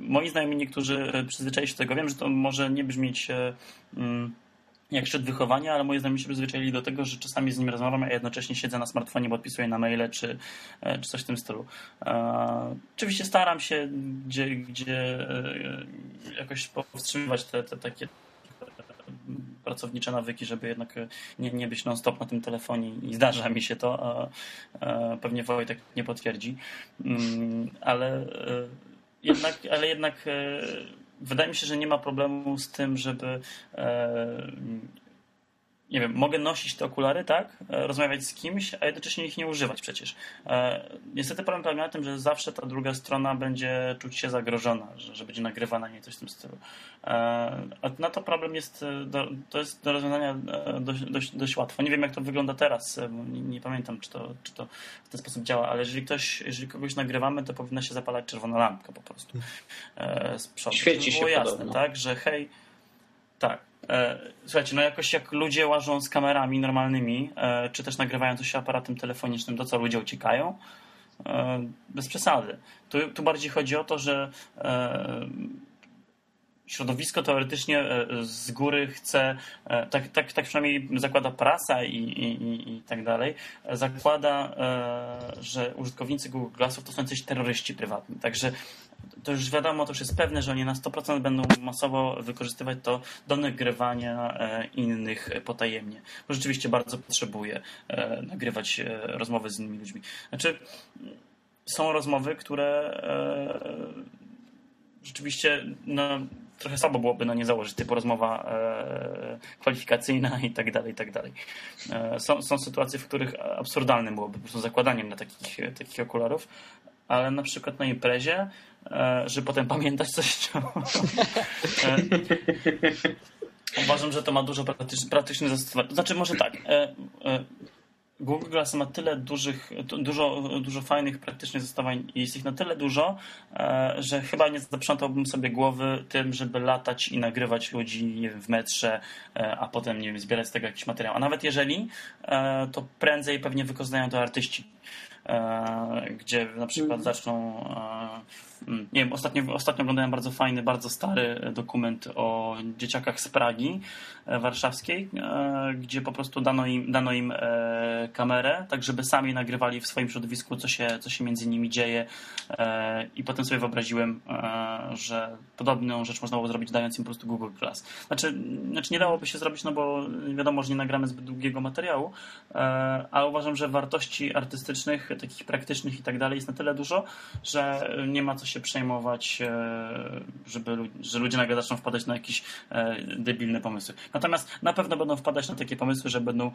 moi znajomi niektórzy przyzwyczaili się do tego. Wiem, że to może nie brzmieć e, mm, jak szczyt wychowania, ale moi znajomi się przyzwyczaili do tego, że czasami z nimi rozmawiam, a jednocześnie siedzę na smartfonie, bo odpisuję na maile, czy, e, czy coś w tym stylu. Oczywiście staram się gdzie, gdzie jakoś powstrzymywać te, te takie pracownicze nawyki, żeby jednak nie, nie być non-stop na tym telefonie i zdarza mi się to, a, a pewnie Wojtek nie potwierdzi, mm, ale e, jednak, ale jednak e, wydaje mi się, że nie ma problemu z tym, żeby e, nie wiem, mogę nosić te okulary, tak? E, rozmawiać z kimś, a jednocześnie ich nie używać przecież. E, niestety problem polega na tym, że zawsze ta druga strona będzie czuć się zagrożona, że, że będzie nagrywana nie coś w tym stylu. E, a na to problem jest, do, to jest do rozwiązania dość, dość, dość łatwo. Nie wiem, jak to wygląda teraz, nie, nie, pamiętam, czy to, czy to w ten sposób działa, ale jeżeli ktoś, jeżeli kogoś nagrywamy, to powinna się zapalać czerwona lampka po prostu z przodu. Świeci się jasne, podobno. tak? Że hej, tak, słuchajcie, no jakoś jak ludzie łażą z kamerami normalnymi, e, czy też nagrywają coś aparatem telefonicznym, to co ludzie uciekają? E, bez przesady. Tu, tu bardziej chodzi o to, że środowisko teoretycznie z góry chce, tak, tak, tak przynajmniej zakłada prasa i, i, i tak dalej, zakłada, że użytkownicy Google Glassów to są coś terroryści prywatni. Także to już wiadomo, to już jest pewne, że oni na 100% będą masowo wykorzystywać to do nagrywania e, innych potajemnie. Bo rzeczywiście bardzo potrzebuję e, nagrywać e, rozmowy z innymi ludźmi. Znaczy, są rozmowy, które rzeczywiście no, trochę słabo byłoby na nie założyć, typu rozmowa e, kwalifikacyjna i tak dalej, i tak dalej. E, są, są sytuacje, w których absurdalnym byłoby po prostu zakładaniem na takich, takich okularów, ale na przykład na imprezie E, żeby potem pamiętać coś. E, uważam, że to ma dużo praktycznych zastosowań. Znaczy, może tak. E, Google Glass ma tyle dużych, dużo, dużo fajnych, praktycznych zastosowań jest ich na tyle dużo, że chyba nie zaprzątałbym sobie głowy tym, żeby latać i nagrywać ludzi nie wiem, w metrze, a potem nie wiem, zbierać z tego jakiś materiał. A nawet jeżeli, to prędzej pewnie wykorzystają to artyści, gdzie na przykład mhm. zaczną Mm, nie wiem, ostatnio, ostatnio oglądałem bardzo fajny, bardzo stary dokument o dzieciakach z Pragi e, warszawskiej, e, gdzie po prostu dano im, dano im e, kamerę, tak żeby sami nagrywali w swoim środowisku, co się, co się między nimi dzieje i potem sobie wyobraziłem, że podobną rzecz można było zrobić dając im po prostu Google Glass. Znaczy, znaczy nie dałoby się zrobić, no bo wiadomo, że nie nagramy zbyt długiego materiału, ale uważam, że wartości artystycznych, takich praktycznych i tak dalej jest na tyle dużo, że nie ma co się przejmować, e, żeby, że ludzie nagle zaczną wpadać na jakieś e, debilne pomysły. Natomiast na pewno będą wpadać na takie pomysły, że będą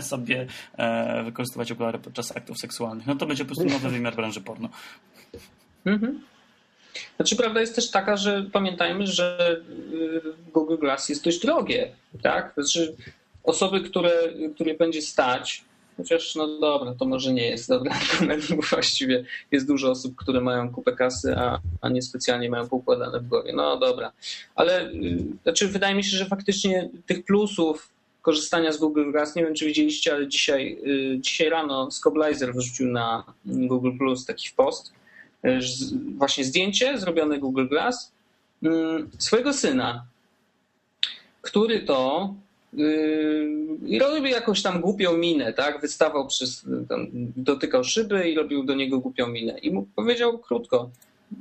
sobie e, wykorzystywać okulary podczas aktów seksualnych. No to będzie po prostu nowy wymiar branży porno. Mhm. Znaczy, prawda jest też taka, że pamiętajmy, że Google Glass jest dość drogie. Tak? Znaczy, osoby, które, które będzie stać, Chociaż no dobra, to może nie jest dobry argument, bo właściwie jest dużo osób, które mają kupę kasy, a, a nie specjalnie mają poukładane w głowie. No dobra, ale y, znaczy wydaje mi się, że faktycznie tych plusów korzystania z Google Glass, nie wiem czy widzieliście, ale dzisiaj, y, dzisiaj rano Scoblizer wrzucił na Google Plus taki post, y, właśnie zdjęcie zrobione Google Glass swojego syna, który to I robił jakąś tam głupią minę, tak? Wystawał przez, tam, dotykał szyby i robił do niego głupią minę. I mu powiedział krótko,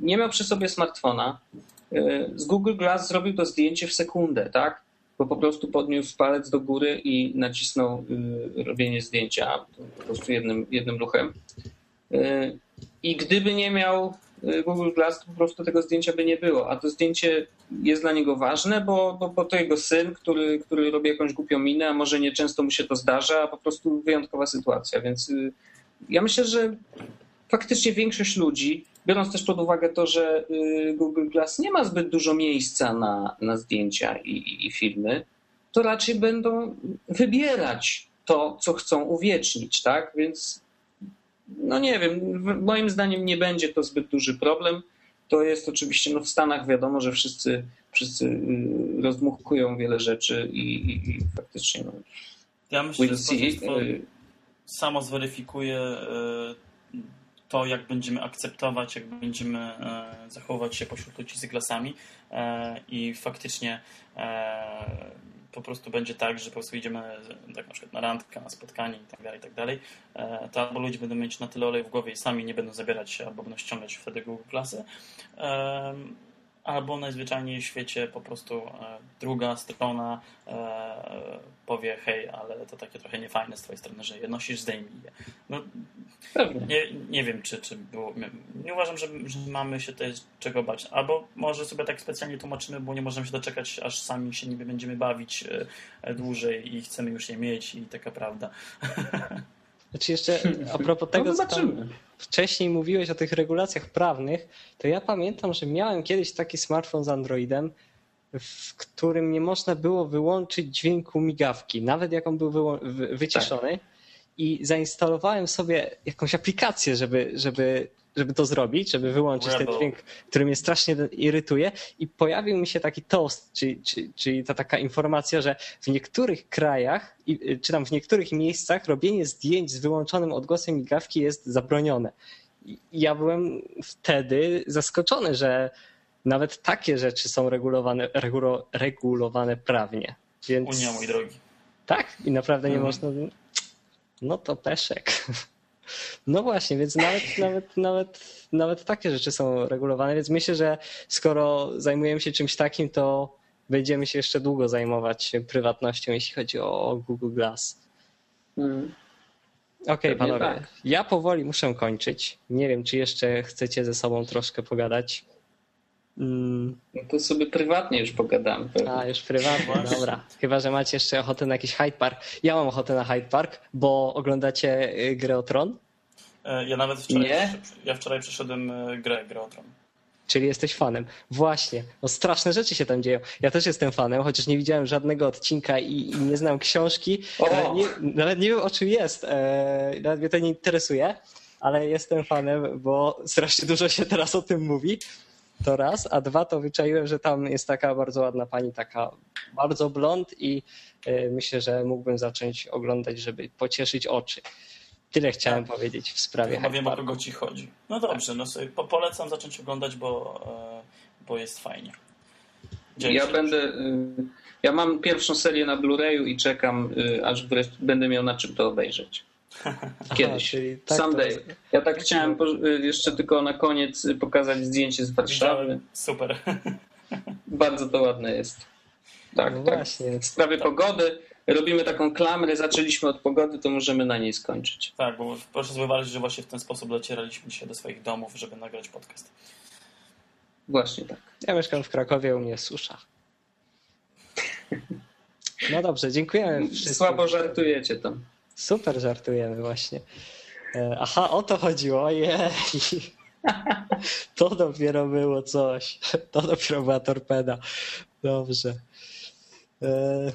nie miał przy sobie smartfona. Yy, z Google Glass zrobił to zdjęcie w sekundę, tak? Bo po prostu podniósł palec do góry i nacisnął yy, robienie zdjęcia po prostu jednym, jednym ruchem. I gdyby nie miał Google Glass, to po prostu tego zdjęcia by nie było. A to zdjęcie jest dla niego ważne, bo, bo, bo to jego syn, który, który robi jakąś głupią minę, a może nie często mu się to zdarza, a po prostu wyjątkowa sytuacja. Więc y, ja myślę, że faktycznie większość ludzi, biorąc też pod uwagę to, że y, Google Glass nie ma zbyt dużo miejsca na, na zdjęcia i, i, i filmy, to raczej będą wybierać to, co chcą uwiecznić, tak? Więc no nie wiem, moim zdaniem nie będzie to zbyt duży problem. To jest oczywiście, no w Stanach wiadomo, że wszyscy, wszyscy y, rozdmuchują wiele rzeczy i, i, i faktycznie no, ja myślę, we'll see. Y, samo zweryfikuje y, to, jak będziemy akceptować, jak będziemy zachowywać się pośród ludzi z glasami i faktycznie po prostu będzie tak, że po prostu idziemy tak na przykład na randkę, na spotkanie i tak dalej, tak dalej, e, to albo ludzie będą mieć na tyle oleju w głowie i sami nie będą zabierać się, albo będą ściągać wtedy Google Klasy, albo najzwyczajniej w świecie po prostu e, druga strona e, powie hej, ale to takie trochę niefajne z twojej strony, że je nosisz, zdejmij je. No, nie, nie wiem, czy, czy było... Nie uważam, że, że mamy się tutaj czego bać. Albo może sobie tak specjalnie tłumaczymy, bo nie możemy się doczekać, aż sami się niby będziemy bawić e, dłużej i chcemy już je mieć i taka prawda. Znaczy jeszcze a propos tego, no, co wcześniej mówiłeś o tych regulacjach prawnych, to ja pamiętam, że miałem kiedyś taki smartfon z Androidem, w którym nie można było wyłączyć dźwięku migawki, nawet jak on był wyciszony. Tak. I zainstalowałem sobie jakąś aplikację, żeby, żeby żeby to zrobić, żeby wyłączyć Rebel. ten dźwięk, który mnie strasznie irytuje i pojawił mi się taki toast, czyli, czyli, czyli ta taka informacja, że w niektórych krajach, y, czy tam w niektórych miejscach robienie zdjęć z wyłączonym odgłosem migawki jest zabronione. I ja byłem wtedy zaskoczony, że nawet takie rzeczy są regulowane, regulo, regulowane prawnie. Więc... Unia, mój drogi. Tak? I naprawdę nie mm. można... No to peszek. No właśnie, więc nawet, nawet, nawet, nawet takie rzeczy są regulowane, więc myślę, że skoro zajmujemy się czymś takim, to będziemy się jeszcze długo zajmować prywatnością, jeśli chodzi o Google Glass. Hmm. Okej, okay, panowie. Tak. Ja powoli muszę kończyć. Nie wiem, czy jeszcze chcecie ze sobą troszkę pogadać. Mm. No to sobie prywatnie już pogadamy. A, już prywatnie, dobra. Chyba, że macie jeszcze ochotę na jakiś Hyde Park. Ja mam ochotę na Hyde Park, bo oglądacie y, grę o Tron? E, ja nawet wczoraj, Nie? ja wczoraj przeszedłem y, grę, grę o Tron. Czyli jesteś fanem. Właśnie. No straszne rzeczy się tam dzieją. Ja też jestem fanem, chociaż nie widziałem żadnego odcinka i, i nie znam książki. Nawet nie, nawet nie, wiem o czym jest. E, nawet mnie to nie interesuje, ale jestem fanem, bo strasznie dużo się teraz o tym mówi. To raz, a dwa to wyczaiłem, że tam jest taka bardzo ładna pani, taka bardzo blond i y, myślę, że mógłbym zacząć oglądać, żeby pocieszyć oczy. Tyle chciałem tak. powiedzieć w sprawie. Ja wiem, o kogo ci chodzi. No dobrze, no sobie polecam zacząć oglądać, bo, e, bo jest fajnie. Dzięki. Ja będę. Y, ja mam pierwszą serię na Blu-rayu i czekam, y, aż będę miał na czym to obejrzeć. Kiedyś. Aha, tak Someday. Ja tak chciałem jeszcze tylko na koniec pokazać zdjęcie z Warszawy. Super. Bardzo to ładne jest. Tak, no tak. Właśnie. W sprawie tak. pogody robimy taką klamrę, zaczęliśmy od pogody, to możemy na niej skończyć. Tak, bo proszę zauważyć, że właśnie w ten sposób docieraliśmy dzisiaj do swoich domów, żeby nagrać podcast. Właśnie tak. Ja mieszkam w Krakowie, u mnie susza. No dobrze, dziękujemy wszystkim. Słabo żartujecie tam. Super żartujemy właśnie. E, aha, o to chodziło. Ojej. To dopiero było coś. To dopiero była torpeda. Dobrze. E,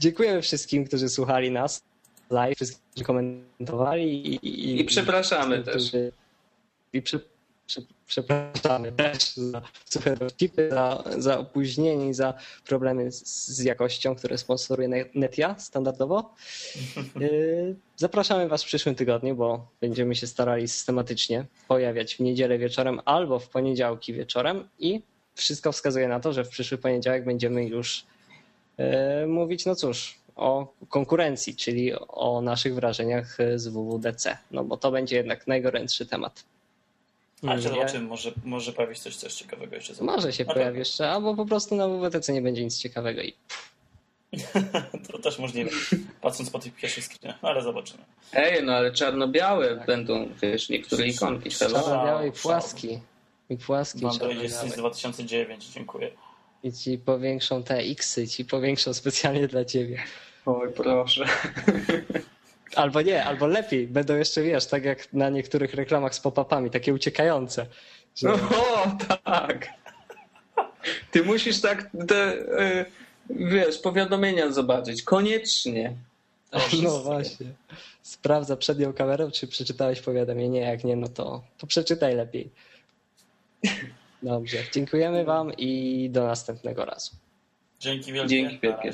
dziękujemy wszystkim, którzy słuchali nas live, wszystkim, którzy komentowali. I, i, I przepraszamy też. I przy, przepraszamy też za suche dowcipy, za, za opóźnienie i za problemy z, z jakością, które sponsoruje Netia standardowo. Y, zapraszamy Was w przyszłym tygodniu, bo będziemy się starali systematycznie pojawiać w niedzielę wieczorem albo w poniedziałki wieczorem i wszystko wskazuje na to, że w przyszły poniedziałek będziemy już y, mówić, no cóż, o konkurencji, czyli o naszych wrażeniach z WWDC, no bo to będzie jednak najgorętszy temat. Ale zobaczymy, może, może pojawi się coś, coś ciekawego jeszcze. Może się pojawi jeszcze, albo po prostu na WWTC nie będzie nic ciekawego i to też możliwe, patrząc po tych pierwszych screenach, ale zobaczymy. Ej, no ale czarno-białe tak. będą, wiesz, niektóre ikonki. Czarno-białe i płaski. I płaski Mam jest z 2009, dziękuję. I ci powiększą te X-y, ci powiększą specjalnie dla ciebie. Oj, proszę. Albo nie, albo lepiej, będą jeszcze, wiesz, tak jak na niektórych reklamach z pop-upami, takie uciekające. Że... O, tak. Ty musisz tak te, e, wiesz, powiadomienia zobaczyć. Koniecznie. No właśnie. Sprawdza przed nią kamerą, czy przeczytałeś powiadomienie. Jak nie, no to, to przeczytaj lepiej. Dobrze. Dziękujemy Wam i do następnego razu. Dzięki wielkie. Dzięki wielkie.